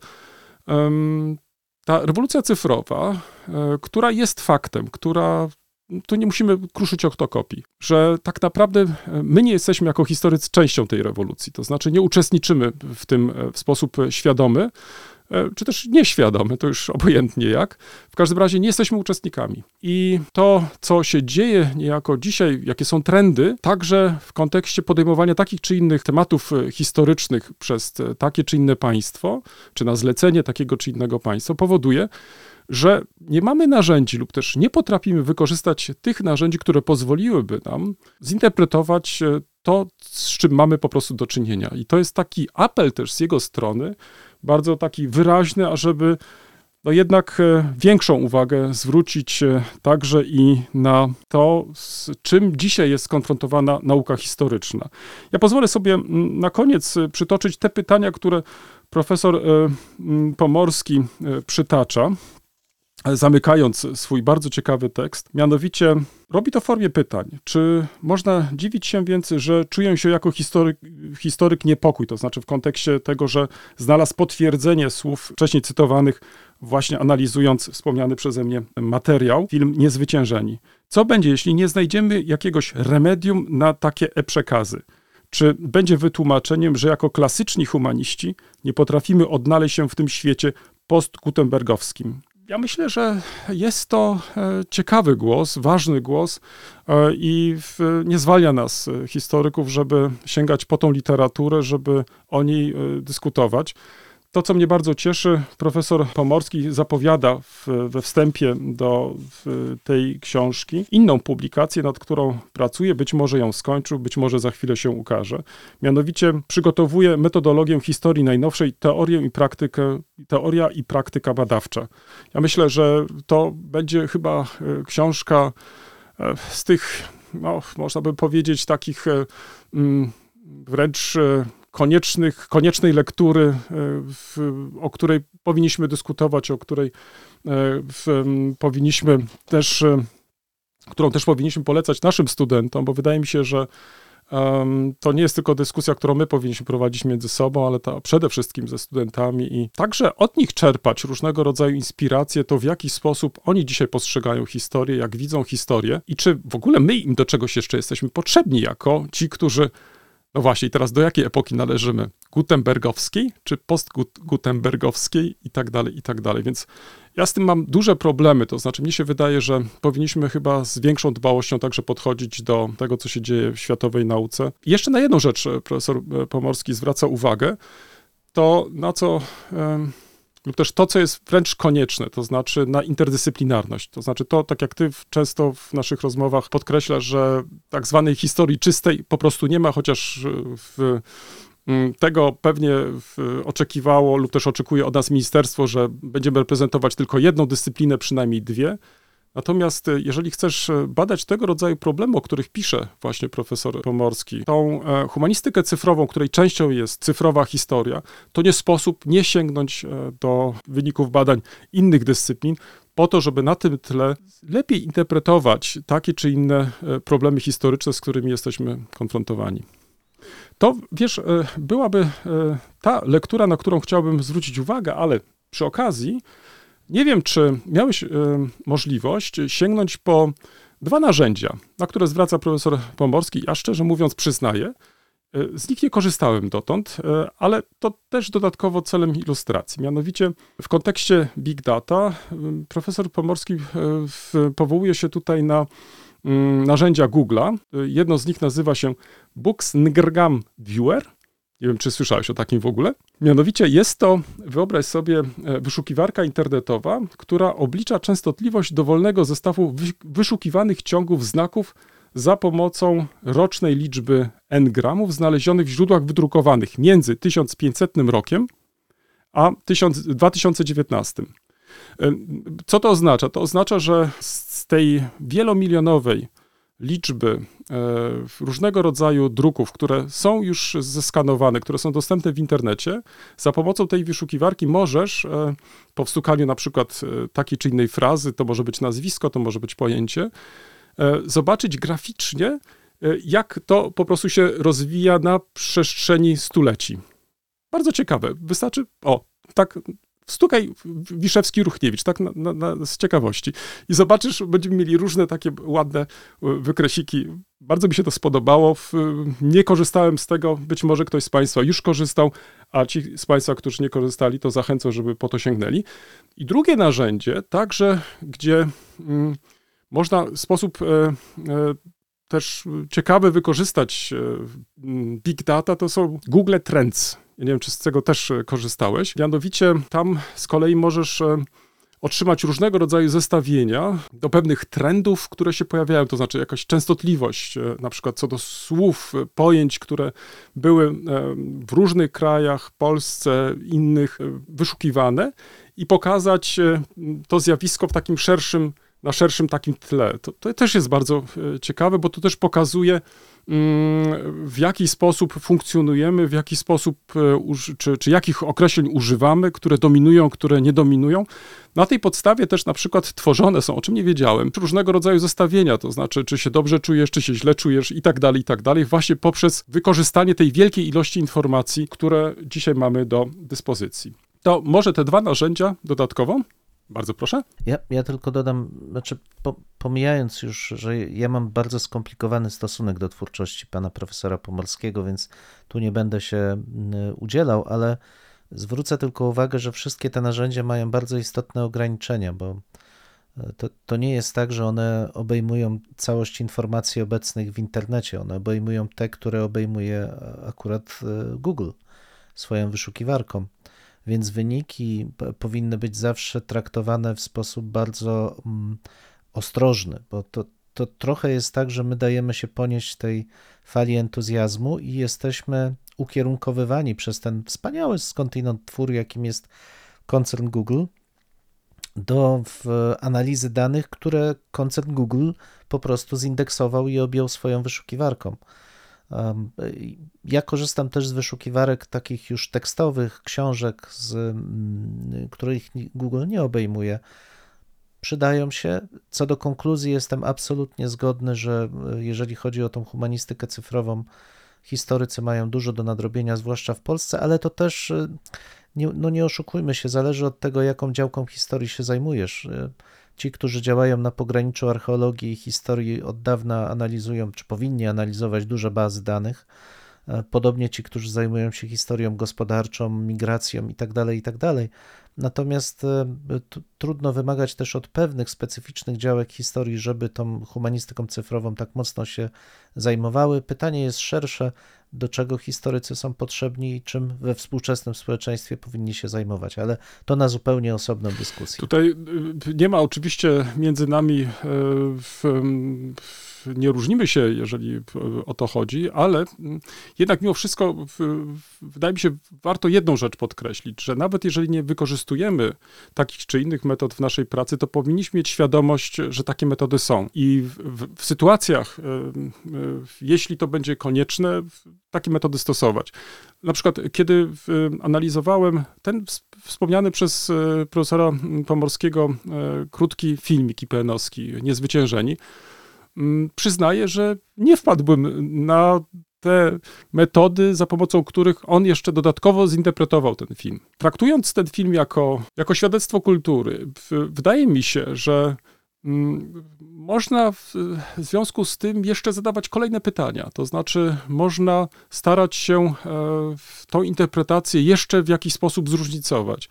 ta rewolucja cyfrowa, e, która jest faktem, która tu nie musimy kruszyć oktokopii, że tak naprawdę e, my nie jesteśmy jako historycy częścią tej rewolucji, to znaczy nie uczestniczymy w tym w sposób świadomy, czy też nieświadomy, to już obojętnie jak. W każdym razie nie jesteśmy uczestnikami. I to, co się dzieje niejako dzisiaj, jakie są trendy, także w kontekście podejmowania takich czy innych tematów e, historycznych przez takie czy inne państwo, czy na zlecenie takiego czy innego państwa, powoduje, że nie mamy narzędzi lub też nie potrafimy wykorzystać tych narzędzi, które pozwoliłyby nam zinterpretować e, to, z czym mamy po prostu do czynienia. I to jest taki apel też z jego strony, bardzo taki wyraźny, ażeby no jednak e, większą uwagę zwrócić e, także i na to, z czym dzisiaj jest skonfrontowana nauka historyczna. Ja pozwolę sobie na koniec e, przytoczyć te pytania, które profesor Pomorski przytacza zamykając swój bardzo ciekawy tekst. Mianowicie robi to w formie pytań. Czy można dziwić się więc, że czuję się jako historyk, historyk niepokój, to znaczy w kontekście tego, że znalazł potwierdzenie słów wcześniej cytowanych, właśnie analizując wspomniany przeze mnie materiał, film Niezwyciężeni. Co będzie, jeśli nie znajdziemy jakiegoś remedium na takie e-przekazy? Czy będzie wytłumaczeniem, że jako klasyczni humaniści nie potrafimy odnaleźć się w tym świecie post-gutenbergowskim? Ja myślę, że jest to e, ciekawy głos, ważny głos e, i nie zwalnia nas, e, historyków, żeby sięgać po tą literaturę, żeby o niej dyskutować. To, co mnie bardzo cieszy, profesor Pomorski zapowiada w, we wstępie do tej książki inną publikację, nad którą pracuje, być może ją skończył, być może za chwilę się ukaże. Mianowicie przygotowuje metodologię historii najnowszej, teorię i praktykę, teoria i praktyka badawcza. Ja myślę, że to będzie chyba e, książka e, z tych, no, można by powiedzieć, takich e, mm, wręcz koniecznych, koniecznej lektury, e, w, o której powinniśmy dyskutować, o której e, w, powinniśmy też, e, którą też powinniśmy polecać naszym studentom, bo wydaje mi się, że em, to nie jest tylko dyskusja, którą my powinniśmy prowadzić między sobą, ale ta przede wszystkim ze studentami i także od nich czerpać różnego rodzaju inspiracje, to w jaki sposób oni dzisiaj postrzegają historię, jak widzą historię i czy w ogóle my im do czegoś jeszcze jesteśmy potrzebni jako ci, którzy no właśnie, teraz do jakiej epoki należymy? Gutenbergowskiej czy postgutenbergowskiej i tak dalej, i tak dalej. Więc ja z tym mam duże problemy. To znaczy, mnie się wydaje, że powinniśmy chyba z większą dbałością także podchodzić do tego, co się dzieje w światowej nauce. I jeszcze na jedną rzecz e, profesor e, Pomorski zwraca uwagę, to na co. em, lub też to, co jest wręcz konieczne, to znaczy na interdyscyplinarność. To znaczy to, tak jak ty często w naszych rozmowach podkreślasz, że tak zwanej historii czystej po prostu nie ma, chociaż e, w, mm, tego pewnie oczekiwało lub też oczekuje od nas ministerstwo, że będziemy reprezentować tylko jedną dyscyplinę, przynajmniej dwie. Natomiast e, jeżeli chcesz e, badać tego rodzaju problemy, o których pisze właśnie profesor Pomorski, tą e, humanistykę cyfrową, której częścią jest cyfrowa historia, to nie sposób nie sięgnąć do wyników badań innych dyscyplin, po to, żeby na tym tle lepiej interpretować takie czy inne problemy historyczne, z którymi jesteśmy konfrontowani. To, wiesz, byłaby ta lektura, na którą chciałbym zwrócić uwagę, ale przy okazji nie wiem, czy miałeś e, możliwość sięgnąć po dwa narzędzia, na które zwraca profesor Pomorski. Ja szczerze mówiąc przyznaję, e, z nich nie korzystałem dotąd, e, ale to też dodatkowo celem ilustracji. Mianowicie w kontekście big data profesor Pomorski powołuje się tutaj na mm, narzędzia Google'a. Jedno z nich nazywa się Books Ngrgam Viewer. Nie wiem, czy słyszałeś o takim w ogóle. Mianowicie jest to, wyobraź sobie, e, wyszukiwarka internetowa, która oblicza częstotliwość dowolnego zestawu wy- wyszukiwanych ciągów znaków za pomocą rocznej liczby n gramów znalezionych w źródłach wydrukowanych między 1500 rokiem a 1000 2019. E, Co to oznacza? To oznacza, że z tej wielomilionowej liczby e, różnego rodzaju druków, które są już zeskanowane, które są dostępne w internecie, za pomocą tej wyszukiwarki możesz e, po wstukaniu na przykład e, takiej czy innej frazy, to może być nazwisko, to może być pojęcie, zobaczyć graficznie, jak to po prostu się rozwija na przestrzeni stuleci. Bardzo ciekawe. Wystarczy, o, tak Stukaj w- Wiszewski Ruchniewicz, tak na, na, na, z ciekawości. I zobaczysz, będziemy mieli różne takie ładne y, wykresiki. Bardzo mi się to spodobało. Nie korzystałem z tego, być może ktoś z Państwa już korzystał, a ci z Państwa, którzy nie korzystali, to zachęcam, żeby po to sięgnęli. I drugie narzędzie, także, gdzie mm, można w sposób e, e, też ciekawy wykorzystać e, big data, to są Google Trends. Ja nie wiem, czy z tego też e, korzystałeś. Mianowicie tam z kolei możesz e, otrzymać różnego rodzaju zestawienia do pewnych trendów, które się pojawiają, to znaczy jakaś częstotliwość, e, na przykład co do słów, pojęć, które były w różnych krajach, Polsce, innych wyszukiwane i pokazać to zjawisko w takim szerszym, na szerszym takim tle. To, to też jest bardzo e, ciekawe, bo to też pokazuje, mm, w jaki sposób funkcjonujemy, w jaki sposób, e, czy, czy jakich określeń używamy, które dominują, które nie dominują. Na tej podstawie też na przykład tworzone są, o czym nie wiedziałem, różnego rodzaju zestawienia, to znaczy, czy się dobrze czujesz, czy się źle czujesz i tak dalej, i tak dalej, właśnie poprzez wykorzystanie tej wielkiej ilości informacji, które dzisiaj mamy do dyspozycji. To może te dwa narzędzia dodatkowo? Bardzo proszę. Ja, ja tylko dodam, znaczy po, pomijając już, że ja mam bardzo skomplikowany stosunek do twórczości pana profesora Pomorskiego, więc tu nie będę się mm, udzielał, ale zwrócę tylko uwagę, że wszystkie te narzędzia mają bardzo istotne ograniczenia, bo e, to, to nie jest tak, że one obejmują całość informacji obecnych w internecie. One obejmują te, które obejmuje akurat e, Google swoją wyszukiwarką. Więc wyniki powinny być zawsze traktowane w sposób bardzo mm, ostrożny, bo to, to trochę jest tak, że my dajemy się ponieść tej fali entuzjazmu i jesteśmy ukierunkowywani przez ten wspaniały skądinąd twór, jakim jest koncern Google, do analizy danych, które koncern Google po prostu zindeksował i objął swoją wyszukiwarką. Ja korzystam też z wyszukiwarek takich już tekstowych, książek, z, mm, których Google nie obejmuje. Przydają się. Co do konkluzji, jestem absolutnie zgodny, że e, jeżeli chodzi o tą humanistykę cyfrową, historycy mają dużo do nadrobienia, zwłaszcza w Polsce, ale to też, e, nie, no nie oszukujmy się, zależy od tego, jaką działką historii się zajmujesz. Ci, którzy działają na pograniczu archeologii i historii, od dawna analizują, czy powinni analizować duże bazy danych. E, Podobnie ci, którzy zajmują się historią gospodarczą, migracją itd., itd. Natomiast e, trudno wymagać też od pewnych specyficznych działek historii, żeby tą humanistyką cyfrową tak mocno się zajmowały. Pytanie jest szersze, do czego historycy są potrzebni i czym we współczesnym społeczeństwie powinni się zajmować, ale to na zupełnie osobną dyskusję. Tutaj y, nie ma oczywiście między nami, y, w, w, nie różnimy się, jeżeli y, o to chodzi, ale mm, jednak mimo wszystko w, wydaje mi się, warto jedną rzecz podkreślić, że nawet jeżeli nie wykorzystujemy takich czy innych metod w naszej pracy, to powinniśmy mieć świadomość, że takie metody są. I w, w, w sytuacjach, y, y, jeśli to będzie konieczne, takie metody stosować. Na przykład, kiedy analizowałem ten ws- wspomniany przez e, profesora Pomorskiego e, krótki filmik IPN-owski, Niezwyciężeni, przyznaję, że nie wpadłbym na te metody, za pomocą których on jeszcze dodatkowo zinterpretował ten film. Traktując ten film jako, jako świadectwo kultury, wydaje mi się, że mm, można w związku z tym jeszcze zadawać kolejne pytania. To znaczy, można starać się e, tą interpretację jeszcze w jakiś sposób zróżnicować.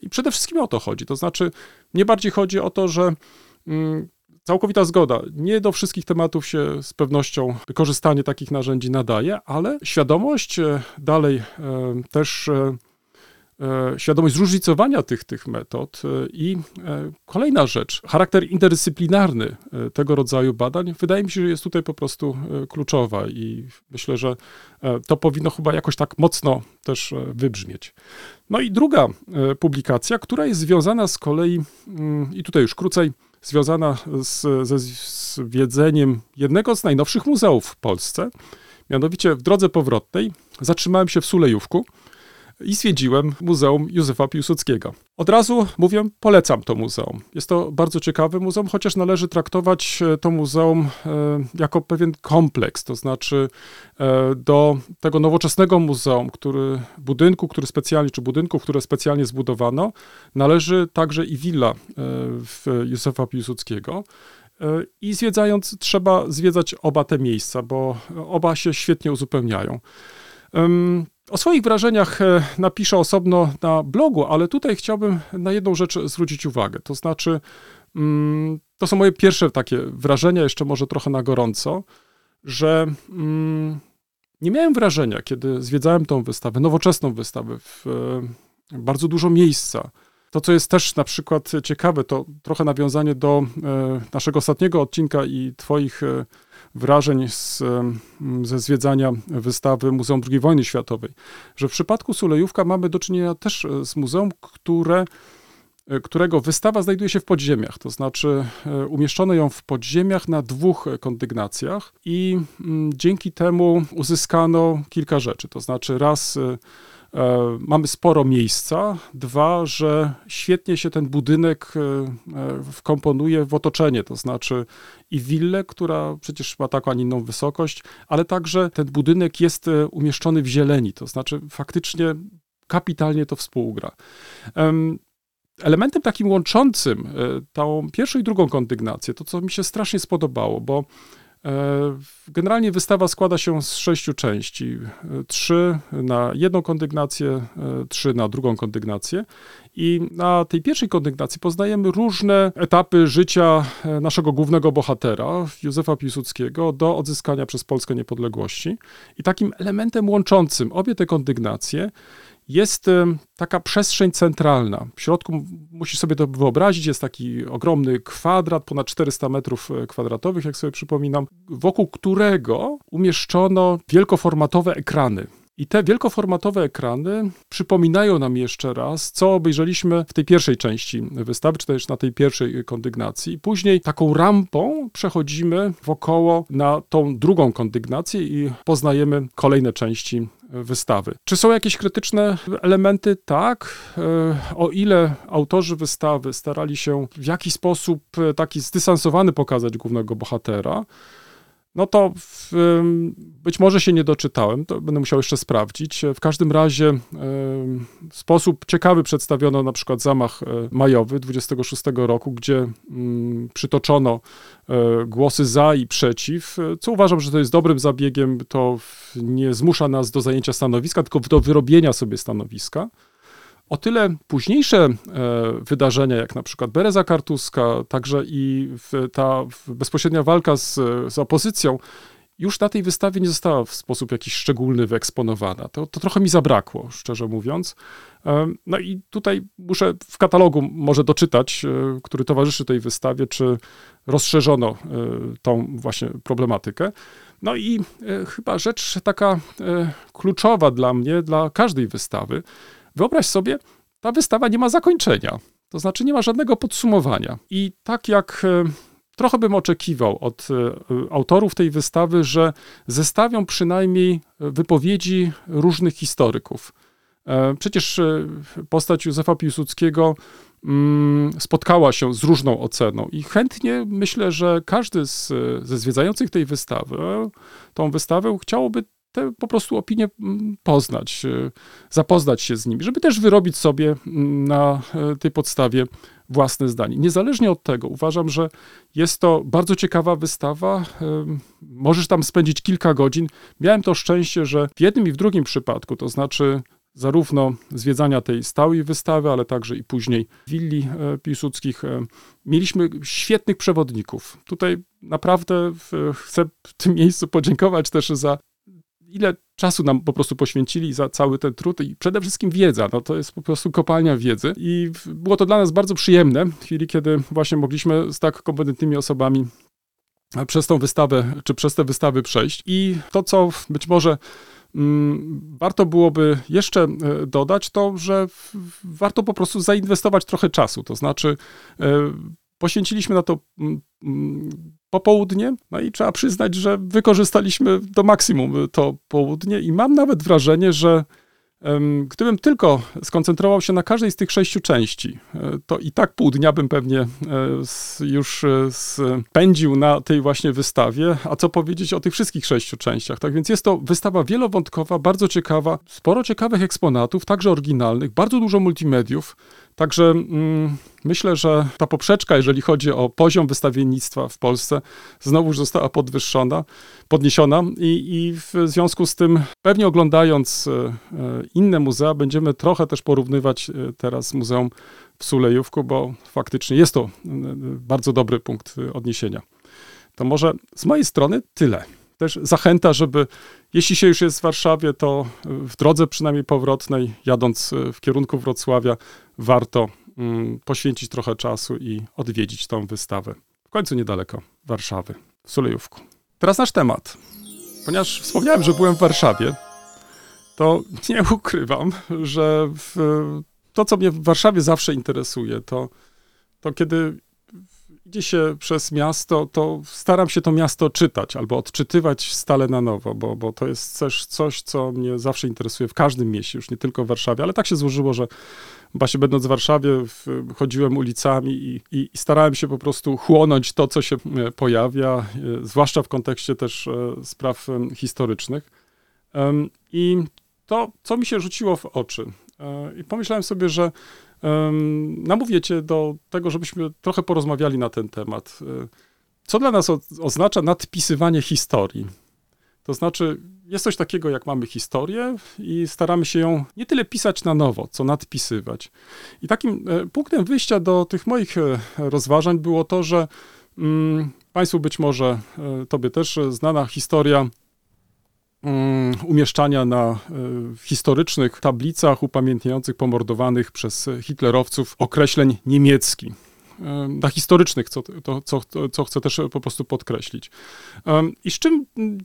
I przede wszystkim o to chodzi. To znaczy, nie bardziej chodzi o to, że mm, całkowita zgoda. Nie do wszystkich tematów się z pewnością wykorzystanie takich narzędzi nadaje, ale świadomość, e, dalej e, też e, świadomość zróżnicowania tych, tych metod i kolejna rzecz, charakter interdyscyplinarny tego rodzaju badań, wydaje mi się, że jest tutaj po prostu kluczowa i myślę, że to powinno chyba jakoś tak mocno też wybrzmieć. No i druga publikacja, która jest związana z kolei, mm, i tutaj już krócej, związana z, ze zwiedzeniem jednego z najnowszych muzeów w Polsce. Mianowicie w drodze powrotnej zatrzymałem się w Sulejówku i zwiedziłem Muzeum Józefa Piłsudskiego. Od razu mówię, polecam to muzeum. Jest to bardzo ciekawe muzeum, chociaż należy traktować e, to muzeum e, jako pewien kompleks, to znaczy e, do tego nowoczesnego muzeum, który, budynku, który specjalnie, czy budynków, które specjalnie zbudowano, należy także i willa Józefa Piłsudskiego. I zwiedzając, trzeba zwiedzać oba te miejsca, bo oba się świetnie uzupełniają. O swoich wrażeniach e, napiszę osobno na blogu, ale tutaj chciałbym na jedną rzecz zwrócić uwagę. To znaczy, mm, to są moje pierwsze takie wrażenia, jeszcze może trochę na gorąco, że mm, nie miałem wrażenia, kiedy zwiedzałem tą wystawę, nowoczesną wystawę, w e, bardzo dużo miejsca. To, co jest też na przykład ciekawe, to trochę nawiązanie do e, naszego ostatniego odcinka i Twoich wrażeń z, ze zwiedzania wystawy Muzeum II Wojny Światowej, że w przypadku Sulejówka mamy do czynienia też e, z muzeum, które, e, którego wystawa znajduje się w podziemiach, to znaczy e, umieszczono ją w podziemiach na dwóch kondygnacjach i mm, dzięki temu uzyskano kilka rzeczy, to znaczy raz mamy sporo miejsca, dwa, że świetnie się ten budynek e, e, wkomponuje w otoczenie, to znaczy i willę, która przecież ma taką, a nie inną wysokość, ale także ten budynek jest e, umieszczony w zieleni, to znaczy faktycznie kapitalnie to współgra. Em, Elementem takim łączącym e, tą pierwszą i drugą kondygnację, to co mi się strasznie spodobało, bo e, generalnie wystawa składa się z sześciu części. E, Trzy na jedną kondygnację, e, trzy na drugą kondygnację. I na tej pierwszej kondygnacji poznajemy różne etapy życia e, naszego głównego bohatera, Józefa Piłsudskiego, do odzyskania przez Polskę niepodległości. I takim elementem łączącym obie te kondygnacje jest em, taka przestrzeń centralna. W środku musisz sobie to wyobrazić, jest taki ogromny kwadrat, ponad 400 metrów e, kwadratowych, jak sobie przypominam, wokół którego umieszczono wielkoformatowe ekrany. I te wielkoformatowe ekrany przypominają nam jeszcze raz, co obejrzeliśmy w tej pierwszej części wystawy, czy też na tej pierwszej kondygnacji. Później taką rampą przechodzimy wokoło na tą drugą kondygnację i poznajemy kolejne części wystawy. Czy są jakieś krytyczne elementy? Tak. E, O ile autorzy wystawy starali się w jakiś sposób e, taki zdystansowany pokazać głównego bohatera, no to w, być może się nie doczytałem, to będę musiał jeszcze sprawdzić. W każdym razie w sposób ciekawy przedstawiono na przykład zamach e, majowy 26 roku, gdzie ym, przytoczono e, głosy za i przeciw, e, co uważam, że to jest dobrym zabiegiem. To nie zmusza nas do zajęcia stanowiska, tylko do wyrobienia sobie stanowiska. O tyle późniejsze e, wydarzenia, jak na przykład Bereza Kartuska, także i ta bezpośrednia walka z, z opozycją, już na tej wystawie nie została w sposób jakiś szczególny wyeksponowana. To, to trochę mi zabrakło, szczerze mówiąc. E, No i tutaj muszę w katalogu może doczytać, e, który towarzyszy tej wystawie, czy rozszerzono tą właśnie problematykę. No i chyba rzecz taka kluczowa dla mnie, dla każdej wystawy. Wyobraź sobie, ta wystawa nie ma zakończenia. To znaczy nie ma żadnego podsumowania. I tak jak e, trochę bym oczekiwał od e, autorów tej wystawy, że zestawią przynajmniej wypowiedzi różnych historyków. E, Przecież postać Józefa Piłsudskiego mm, spotkała się z różną oceną i chętnie myślę, że każdy z, ze zwiedzających tej wystawy, tą wystawę chciałoby te po prostu opinie mm, poznać, e, zapoznać się z nimi, żeby też wyrobić sobie mm, na e, tej podstawie własne zdanie. Niezależnie od tego, uważam, że jest to bardzo ciekawa wystawa. Em, Możesz tam spędzić kilka godzin. Miałem to szczęście, że w jednym i w drugim przypadku, to znaczy zarówno zwiedzania tej stałej wystawy, ale także i później willi e, Piłsudskich, e, mieliśmy świetnych przewodników. Tutaj naprawdę chcę w tym miejscu podziękować też za ile czasu nam po prostu poświęcili za cały ten trud i przede wszystkim wiedza. No to jest po prostu kopalnia wiedzy i było to dla nas bardzo przyjemne w chwili, kiedy właśnie mogliśmy z tak kompetentnymi osobami przez tą wystawę, czy przez te wystawy przejść. I to, co być może mm, warto byłoby jeszcze e, dodać, to, że warto po prostu zainwestować trochę czasu. To znaczy, e, poświęciliśmy na to mm, mm, popołudnie, no i trzeba przyznać, że wykorzystaliśmy do maksimum to południe. I mam nawet wrażenie, że gdybym tylko skoncentrował się na każdej z tych sześciu części, e, to i tak pół dnia bym pewnie e, już e, spędził na tej właśnie wystawie, a co powiedzieć o tych wszystkich sześciu częściach. Tak więc jest to wystawa wielowątkowa, bardzo ciekawa, sporo ciekawych eksponatów, także oryginalnych, bardzo dużo multimediów, Także mm, myślę, że ta poprzeczka, jeżeli chodzi o poziom wystawiennictwa w Polsce, znowuż została podwyższona, podniesiona i, i w związku z tym, pewnie oglądając e, e, inne muzea, będziemy trochę też porównywać e, teraz muzeum w Sulejówku, bo faktycznie jest to bardzo dobry punkt odniesienia. To może z mojej strony tyle. Też zachęta, żeby jeśli się już jest w Warszawie, to w drodze przynajmniej powrotnej, jadąc e, w kierunku Wrocławia, warto mm, poświęcić trochę czasu i odwiedzić tą wystawę. W końcu niedaleko Warszawy, w Sulejówku. Teraz nasz temat. Ponieważ wspomniałem, że byłem w Warszawie, to nie ukrywam, że w, to, co mnie w Warszawie zawsze interesuje, to, to kiedy idzie się przez miasto, to staram się to miasto czytać albo odczytywać stale na nowo, bo, bo to jest też coś, co mnie zawsze interesuje w każdym mieście, już nie tylko w Warszawie, ale tak się złożyło, że właśnie będąc w Warszawie w, chodziłem ulicami i, i, i starałem się po prostu chłonąć to, co się e, pojawia, e, zwłaszcza w kontekście też e, spraw historycznych. I to, co mi się rzuciło w oczy. I pomyślałem sobie, że namówię cię do tego, żebyśmy trochę porozmawiali na ten temat. E, Co dla nas oznacza nadpisywanie historii? To znaczy, jest coś takiego, jak mamy historię i staramy się ją nie tyle pisać na nowo, co nadpisywać. I takim e, punktem wyjścia do tych moich e, rozważań było to, że mm, Państwu być może, Tobie też znana historia umieszczania na y, historycznych tablicach upamiętniających pomordowanych przez hitlerowców określeń niemiecki. Na historycznych, co, to, co, co chcę też po prostu podkreślić. I z czym mm,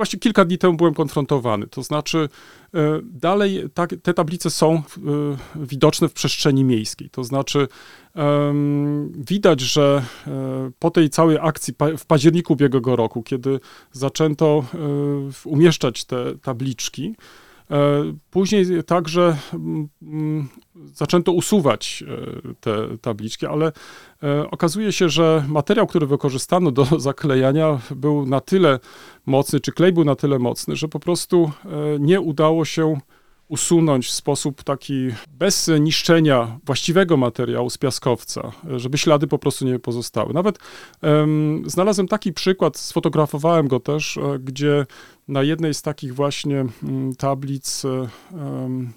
właśnie kilka dni temu byłem konfrontowany. To znaczy, e, dalej tak, te tablice są e, widoczne w przestrzeni miejskiej. To znaczy, widać, że e, po tej całej akcji w październiku ubiegłego roku, kiedy zaczęto umieszczać te tabliczki, Później także mm, mm, zaczęto usuwać e, te tabliczki, ale e, okazuje się, że materiał, który wykorzystano do zaklejania, był na tyle mocny, czy klej był na tyle mocny, że po prostu e, nie udało się usunąć w sposób taki bez niszczenia właściwego materiału z piaskowca, e, żeby ślady po prostu nie pozostały. Nawet em, znalazłem taki przykład, sfotografowałem go też, e, gdzie na jednej z takich właśnie mm, tablic e,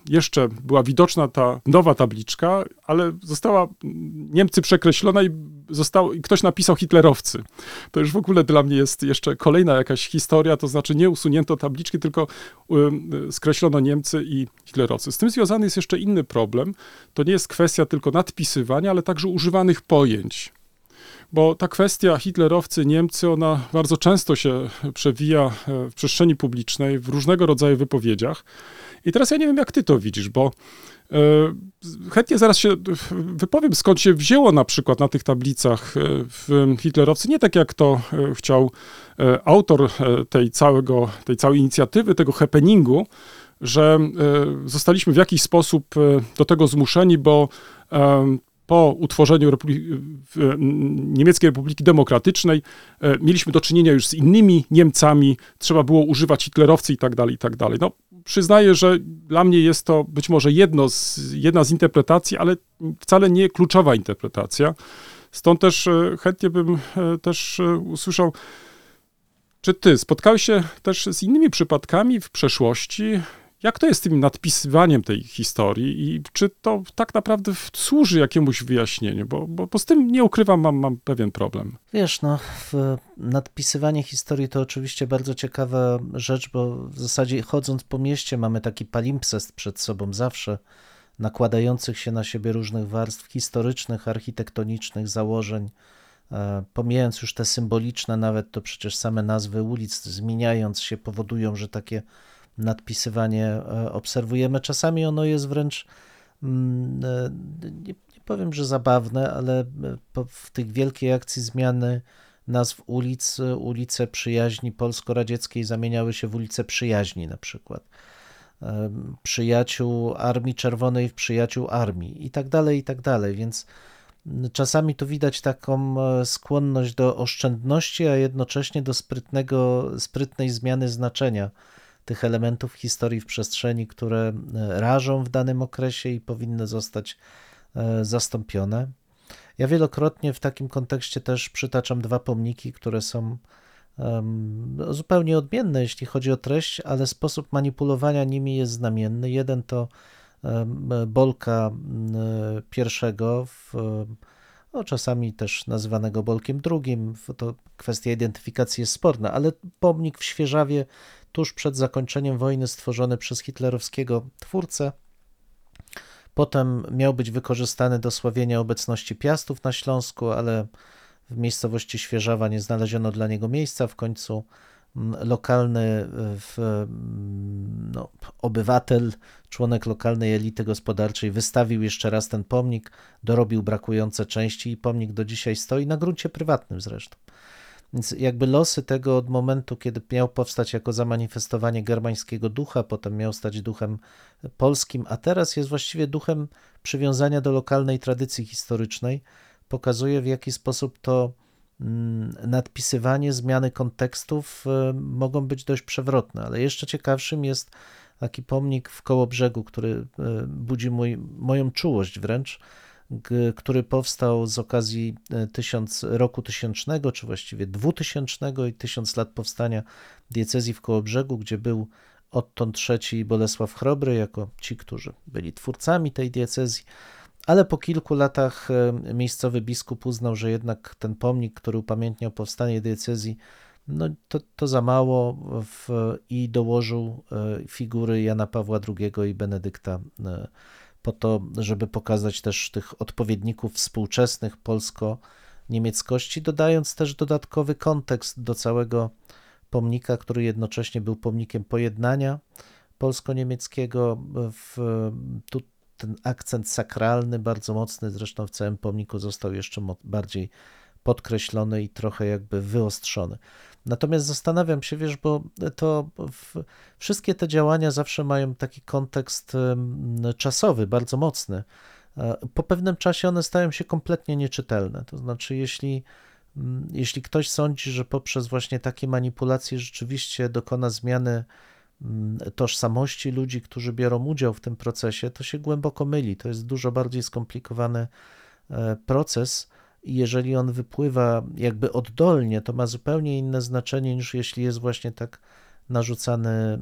jeszcze była widoczna ta nowa tabliczka, ale została mm, Niemcy przekreślona i, zostało, i ktoś napisał hitlerowcy. To już w ogóle dla mnie jest jeszcze kolejna jakaś historia, to znaczy nie usunięto tabliczki, tylko skreślono Niemcy i hitlerowcy. Z tym związany jest jeszcze inny problem. To nie jest kwestia tylko nadpisywania, ale także używanych pojęć bo ta kwestia hitlerowcy, Niemcy, ona bardzo często się przewija e, w przestrzeni publicznej, w różnego rodzaju wypowiedziach. I teraz ja nie wiem, jak ty to widzisz, bo e, chętnie zaraz się wypowiem, skąd się wzięło na przykład na tych tablicach e, hitlerowcy, nie tak jak to e, chciał e, autor e, tej, całego, tej całej inicjatywy, tego happeningu, że e, zostaliśmy w jakiś sposób e, do tego zmuszeni, bo e, po utworzeniu Republi- m, Niemieckiej Republiki Demokratycznej e, mieliśmy do czynienia już z innymi Niemcami, trzeba było używać hitlerowcy i tak dalej, i tak dalej. No, przyznaję, że dla mnie jest to być może jedno z, jedna z interpretacji, ale wcale nie kluczowa interpretacja. Stąd też e, chętnie bym e, też e, usłyszał, czy ty spotkałeś się też z innymi przypadkami w przeszłości? Jak to jest z tym nadpisywaniem tej historii i czy to tak naprawdę służy jakiemuś wyjaśnieniu? Bo, bo, bo z tym nie ukrywam, mam, mam pewien problem. Wiesz, no, nadpisywanie historii to oczywiście bardzo ciekawa rzecz, bo w zasadzie chodząc po mieście mamy taki palimpsest przed sobą zawsze, nakładających się na siebie różnych warstw historycznych, architektonicznych, założeń. E, Pomijając już te symboliczne, nawet to przecież same nazwy ulic zmieniając się powodują, że takie nadpisywanie e, obserwujemy. Czasami ono jest wręcz mm, e, nie, powiem, że zabawne, ale e, w tych wielkiej akcji zmiany nazw ulic, ulice przyjaźni polsko-radzieckiej zamieniały się w ulice przyjaźni na przykład. Przyjaciół Armii Czerwonej w przyjaciół armii i tak dalej, i tak dalej, więc czasami tu widać taką skłonność do oszczędności, a jednocześnie do sprytnego, sprytnej zmiany znaczenia tych elementów historii w przestrzeni, które e, rażą w danym okresie i powinny zostać e, zastąpione. Ja wielokrotnie w takim kontekście też przytaczam dwa pomniki, które są no, zupełnie odmienne, jeśli chodzi o treść, ale sposób manipulowania nimi jest znamienny. Jeden to Bolka pierwszego, w, no, czasami też nazywanego Bolkiem w- to kwestia identyfikacji jest sporna, ale pomnik w Świeżawie tuż przed zakończeniem wojny stworzony przez hitlerowskiego twórcę. Potem miał być wykorzystany do sławienia obecności Piastów na Śląsku, ale w miejscowości Świeżawa nie znaleziono dla niego miejsca. W końcu lokalny y, w, no, obywatel, członek lokalnej elity gospodarczej wystawił jeszcze raz ten pomnik, dorobił brakujące części i pomnik do dzisiaj stoi na gruncie prywatnym zresztą. Więc jakby losy tego od momentu, kiedy miał powstać jako zamanifestowanie germańskiego ducha, potem miał stać duchem polskim, a teraz jest właściwie duchem przywiązania do lokalnej tradycji historycznej, pokazuje w jaki sposób to mm, nadpisywanie, zmiany kontekstów y, mogą być dość przewrotne. Ale jeszcze ciekawszym jest taki pomnik w Kołobrzegu, który y, budzi mój, moją czułość wręcz, który powstał z okazji e, tysiąc, roku tysięcznego, czy właściwie dwutysięcznego i tysiąc lat powstania diecezji w Kołobrzegu, gdzie był odtąd III i Bolesław Chrobry, jako ci, którzy byli twórcami tej diecezji, ale po kilku latach e, miejscowy biskup uznał, że jednak ten pomnik, który upamiętniał powstanie diecezji, no to, to za mało w, i dołożył e, figury Jana Pawła II i Benedykta e, po to, żeby pokazać też tych odpowiedników współczesnych polsko-niemieckości, dodając też dodatkowy kontekst do całego pomnika, który jednocześnie był pomnikiem pojednania polsko-niemieckiego. Tu ten akcent sakralny, bardzo mocny, zresztą w całym pomniku został jeszcze bardziej podkreślony i trochę jakby wyostrzony. Natomiast zastanawiam się, wiesz, bo to w, wszystkie te działania zawsze mają taki kontekst czasowy, bardzo mocny. E, po pewnym czasie one stają się kompletnie nieczytelne. To znaczy, jeśli, jeśli ktoś sądzi, że poprzez właśnie takie manipulacje rzeczywiście dokona zmiany tożsamości ludzi, którzy biorą udział w tym procesie, to się głęboko myli. To jest dużo bardziej skomplikowany e, proces i jeżeli on wypływa jakby oddolnie, to ma zupełnie inne znaczenie niż jeśli jest właśnie tak narzucany, e,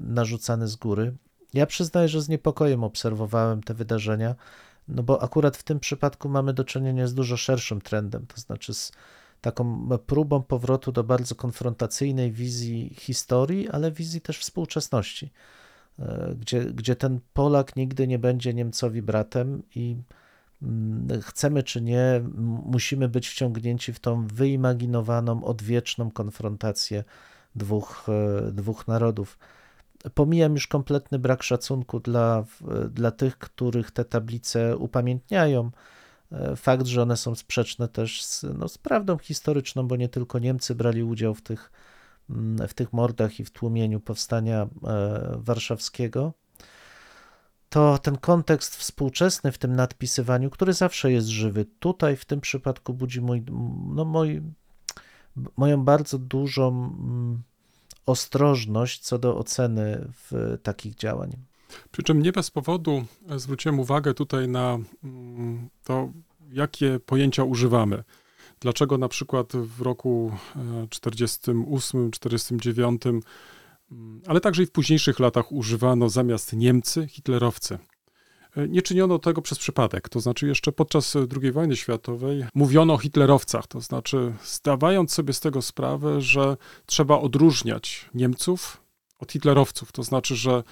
narzucany z góry. Ja przyznaję, że z niepokojem obserwowałem te wydarzenia, no bo akurat w tym przypadku mamy do czynienia z dużo szerszym trendem, to znaczy z taką próbą powrotu do bardzo konfrontacyjnej wizji historii, ale wizji też współczesności, e, gdzie, gdzie ten Polak nigdy nie będzie Niemcowi bratem i chcemy czy nie, musimy być wciągnięci w tą wyimaginowaną, odwieczną konfrontację dwóch, e, dwóch narodów. Pomijam już kompletny brak szacunku dla, dla tych, których te tablice upamiętniają, E, fakt, że one są sprzeczne też z, no, z prawdą historyczną, bo nie tylko Niemcy brali udział w tych, mm, w tych mordach i w tłumieniu powstania e, warszawskiego, to ten kontekst współczesny w tym nadpisywaniu, który zawsze jest żywy, tutaj w tym przypadku budzi mój, no, mój, moją bardzo dużą mm, ostrożność co do oceny w takich działań. Przy czym nie bez powodu zwróciłem uwagę tutaj na mm, to, jakie pojęcia używamy. Dlaczego na przykład w roku 48, 49, mm, ale także i w późniejszych latach używano zamiast Niemcy hitlerowcy. E, nie czyniono tego przez przypadek, to znaczy jeszcze podczas II wojny światowej mówiono o hitlerowcach, to znaczy zdawając sobie z tego sprawę, że trzeba odróżniać Niemców od hitlerowców. To znaczy, że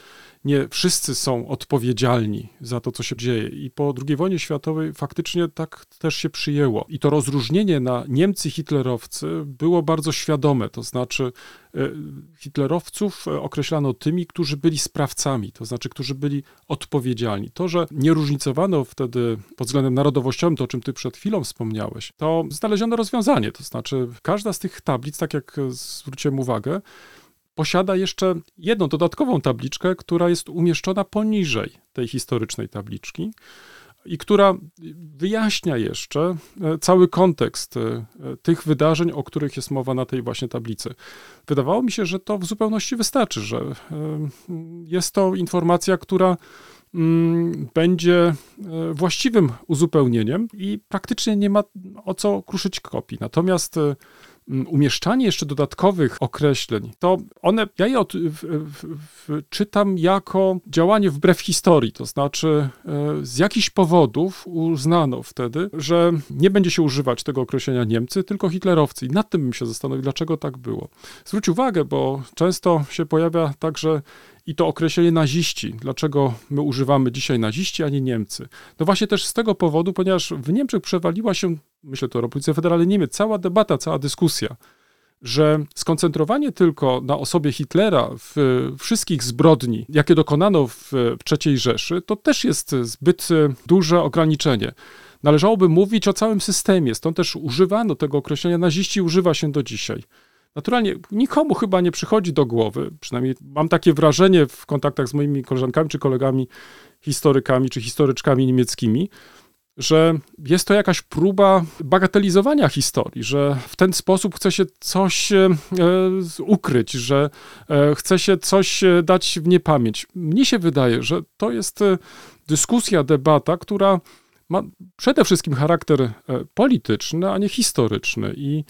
nie wszyscy są odpowiedzialni za to, co się dzieje. I po II wojnie światowej faktycznie tak też się przyjęło. I to rozróżnienie na Niemcy hitlerowcy było bardzo świadome. To znaczy, e, hitlerowców e, określano tymi, którzy byli sprawcami, to znaczy, którzy byli odpowiedzialni. To, że nie różnicowano wtedy pod względem narodowościowym, to o czym ty przed chwilą wspomniałeś, to znaleziono rozwiązanie. To znaczy, każda z tych tablic, tak jak zwróciłem uwagę, posiada jeszcze jedną dodatkową tabliczkę, która jest umieszczona poniżej tej historycznej tabliczki i która wyjaśnia jeszcze e, cały kontekst e, tych wydarzeń, o których jest mowa na tej właśnie tablicy. Wydawało mi się, że to w zupełności wystarczy, że e, jest to informacja, która mm, będzie właściwym uzupełnieniem i praktycznie nie ma o co kruszyć kopii. Natomiast umieszczanie jeszcze dodatkowych określeń, to one, ja je od, w, w, w, czytam jako działanie wbrew historii, to znaczy e, z jakichś powodów uznano wtedy, że nie będzie się używać tego określenia Niemcy, tylko hitlerowcy. I nad tym bym się zastanowił, dlaczego tak było. Zwróć uwagę, bo często się pojawia także i to określenie naziści. Dlaczego my używamy dzisiaj naziści, a nie Niemcy? No właśnie też z tego powodu, ponieważ w Niemczech przewaliła się, myślę to o Republice Federalnej Niemiec, cała debata, cała dyskusja, że skoncentrowanie tylko na osobie Hitlera w wszystkich zbrodni, jakie dokonano w, w III Rzeszy, to też jest zbyt duże ograniczenie. Należałoby mówić o całym systemie, stąd też używano tego określenia naziści, używa się do dzisiaj. Naturalnie nikomu chyba nie przychodzi do głowy, przynajmniej mam takie wrażenie w kontaktach z moimi koleżankami czy kolegami historykami czy historyczkami niemieckimi, że jest to jakaś próba bagatelizowania historii, że w ten sposób chce się coś e, ukryć, że e, chce się coś e, dać w niepamięć. Mnie się wydaje, że to jest e, dyskusja, debata, która ma przede wszystkim charakter e, polityczny, a nie historyczny i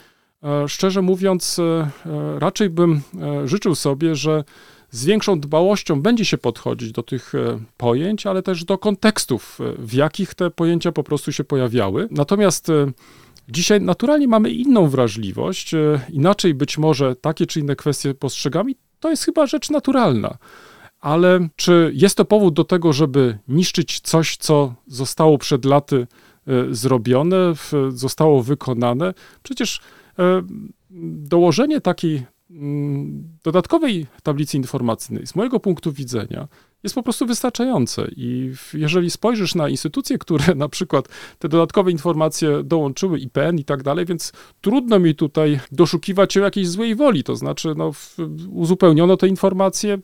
szczerze mówiąc, e, e, raczej bym życzył sobie, że z większą dbałością będzie się podchodzić do tych pojęć, ale też do kontekstów, w jakich te pojęcia po prostu się pojawiały. Natomiast Dzisiaj naturalnie mamy inną wrażliwość, e, inaczej być może takie czy inne kwestie postrzegamy. To jest chyba rzecz naturalna. Ale czy jest to powód do tego, żeby niszczyć coś, co zostało przed laty e, zrobione, zostało wykonane? Przecież e, dołożenie takiej mm, dodatkowej tablicy informacyjnej z mojego punktu widzenia jest po prostu wystarczające. I jeżeli spojrzysz na instytucje, które na przykład te dodatkowe informacje dołączyły, IPN i tak dalej, więc trudno mi tutaj doszukiwać się jakiejś złej woli. To znaczy, no, uzupełniono te informacje.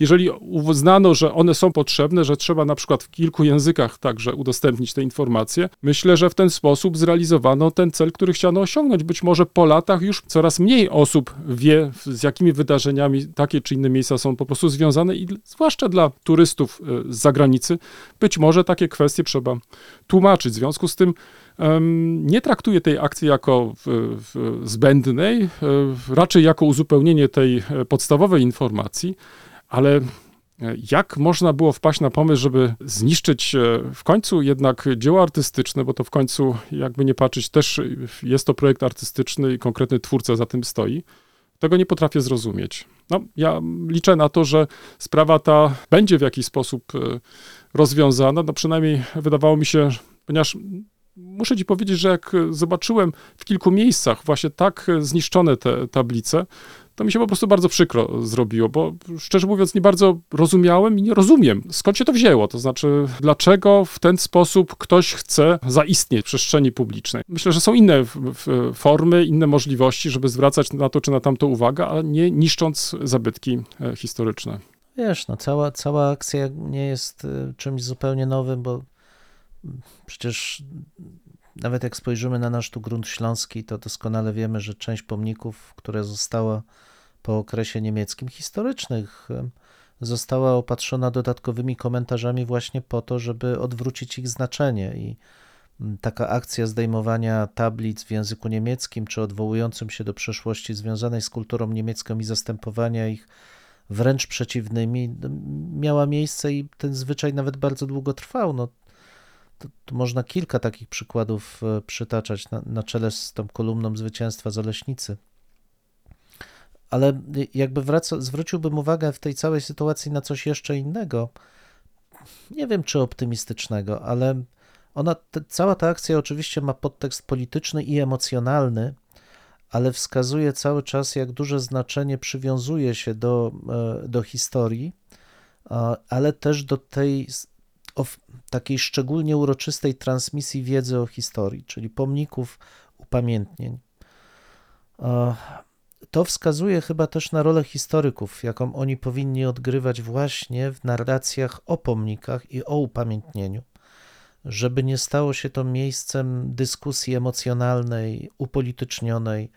Jeżeli uznano, że one są potrzebne, że trzeba na przykład w kilku językach także udostępnić te informacje, myślę, że w ten sposób zrealizowano ten cel, który chciano osiągnąć. Być może po latach już coraz mniej osób wie, z jakimi wydarzeniami takie czy inne miejsca są po prostu związane i zwłaszcza dla turystów e, z zagranicy, być może takie kwestie trzeba tłumaczyć. W związku z tym nie traktuję tej akcji jako w, zbędnej, e, raczej jako uzupełnienie tej e, podstawowej informacji, ale e, jak można było wpaść na pomysł, żeby zniszczyć e, w końcu jednak dzieło artystyczne, bo to w końcu, jakby nie patrzeć, też jest to projekt artystyczny i konkretny twórca za tym stoi. Tego nie potrafię zrozumieć. No, ja liczę na to, że sprawa ta będzie w jakiś sposób e, rozwiązana. No przynajmniej wydawało mi się, ponieważ muszę ci powiedzieć, że jak zobaczyłem w kilku miejscach właśnie tak zniszczone te tablice, to mi się po prostu bardzo przykro zrobiło, bo szczerze mówiąc nie bardzo rozumiałem i nie rozumiem, skąd się to wzięło. To znaczy, dlaczego w ten sposób ktoś chce zaistnieć w przestrzeni publicznej. Myślę, że są inne formy, inne możliwości, żeby zwracać na to czy na tamto uwagę, a nie niszcząc zabytki e, historyczne. Wiesz, no cała, cała akcja nie jest y, czymś zupełnie nowym, bo przecież nawet jak spojrzymy na nasz tu grunt śląski, to doskonale wiemy, że część pomników, które została po okresie niemieckim historycznych, została opatrzona dodatkowymi komentarzami właśnie po to, żeby odwrócić ich znaczenie i mm, taka akcja zdejmowania tablic w języku niemieckim, czy odwołującym się do przeszłości związanej z kulturą niemiecką i zastępowania ich wręcz przeciwnymi, miała miejsce i ten zwyczaj nawet bardzo długo trwał. No, to, to można kilka takich przykładów e, przytaczać na, na czele z tą kolumną zwycięstwa Zaleśnicy. Ale jakby wraca, zwróciłbym uwagę w tej całej sytuacji na coś jeszcze innego. Nie wiem, czy optymistycznego, ale ona, te, cała ta akcja oczywiście ma podtekst polityczny i emocjonalny, ale wskazuje cały czas, jak duże znaczenie przywiązuje się do, e, do historii, ale też do tej of, takiej szczególnie uroczystej transmisji wiedzy o historii, czyli pomników, upamiętnień. To wskazuje chyba też na rolę historyków, jaką oni powinni odgrywać właśnie w narracjach o pomnikach i o upamiętnieniu żeby nie stało się to miejscem dyskusji emocjonalnej, upolitycznionej,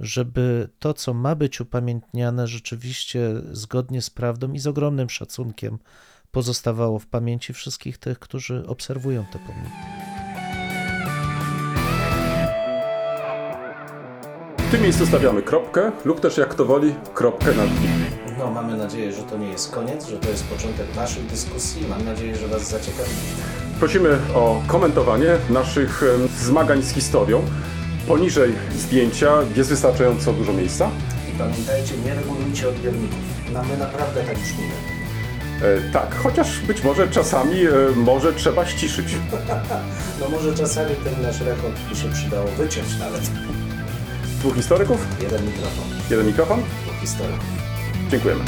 żeby to, co ma być upamiętniane, rzeczywiście zgodnie z prawdą i z ogromnym szacunkiem pozostawało w pamięci wszystkich tych, którzy obserwują te pomniki. W tym miejscu stawiamy kropkę lub też jak kto woli, kropkę nad i. No, mamy nadzieję, że to nie jest koniec, że to jest początek naszej dyskusji. Mam nadzieję, że Was zaciekawi. Prosimy o komentowanie naszych zmagań z historią. Poniżej zdjęcia jest wystarczająco dużo miejsca. I pamiętajcie, nie regulujcie odbiorników. No, my naprawdę tak brzmimy. E, tak, chociaż być może czasami e, może trzeba ściszyć. No może czasami ten nasz rekord by się przydało wyciąć nawet. Dwóch historyków, Jeden mikrofon, jeden mikrofon. dwóch historyków. Dziękujemy.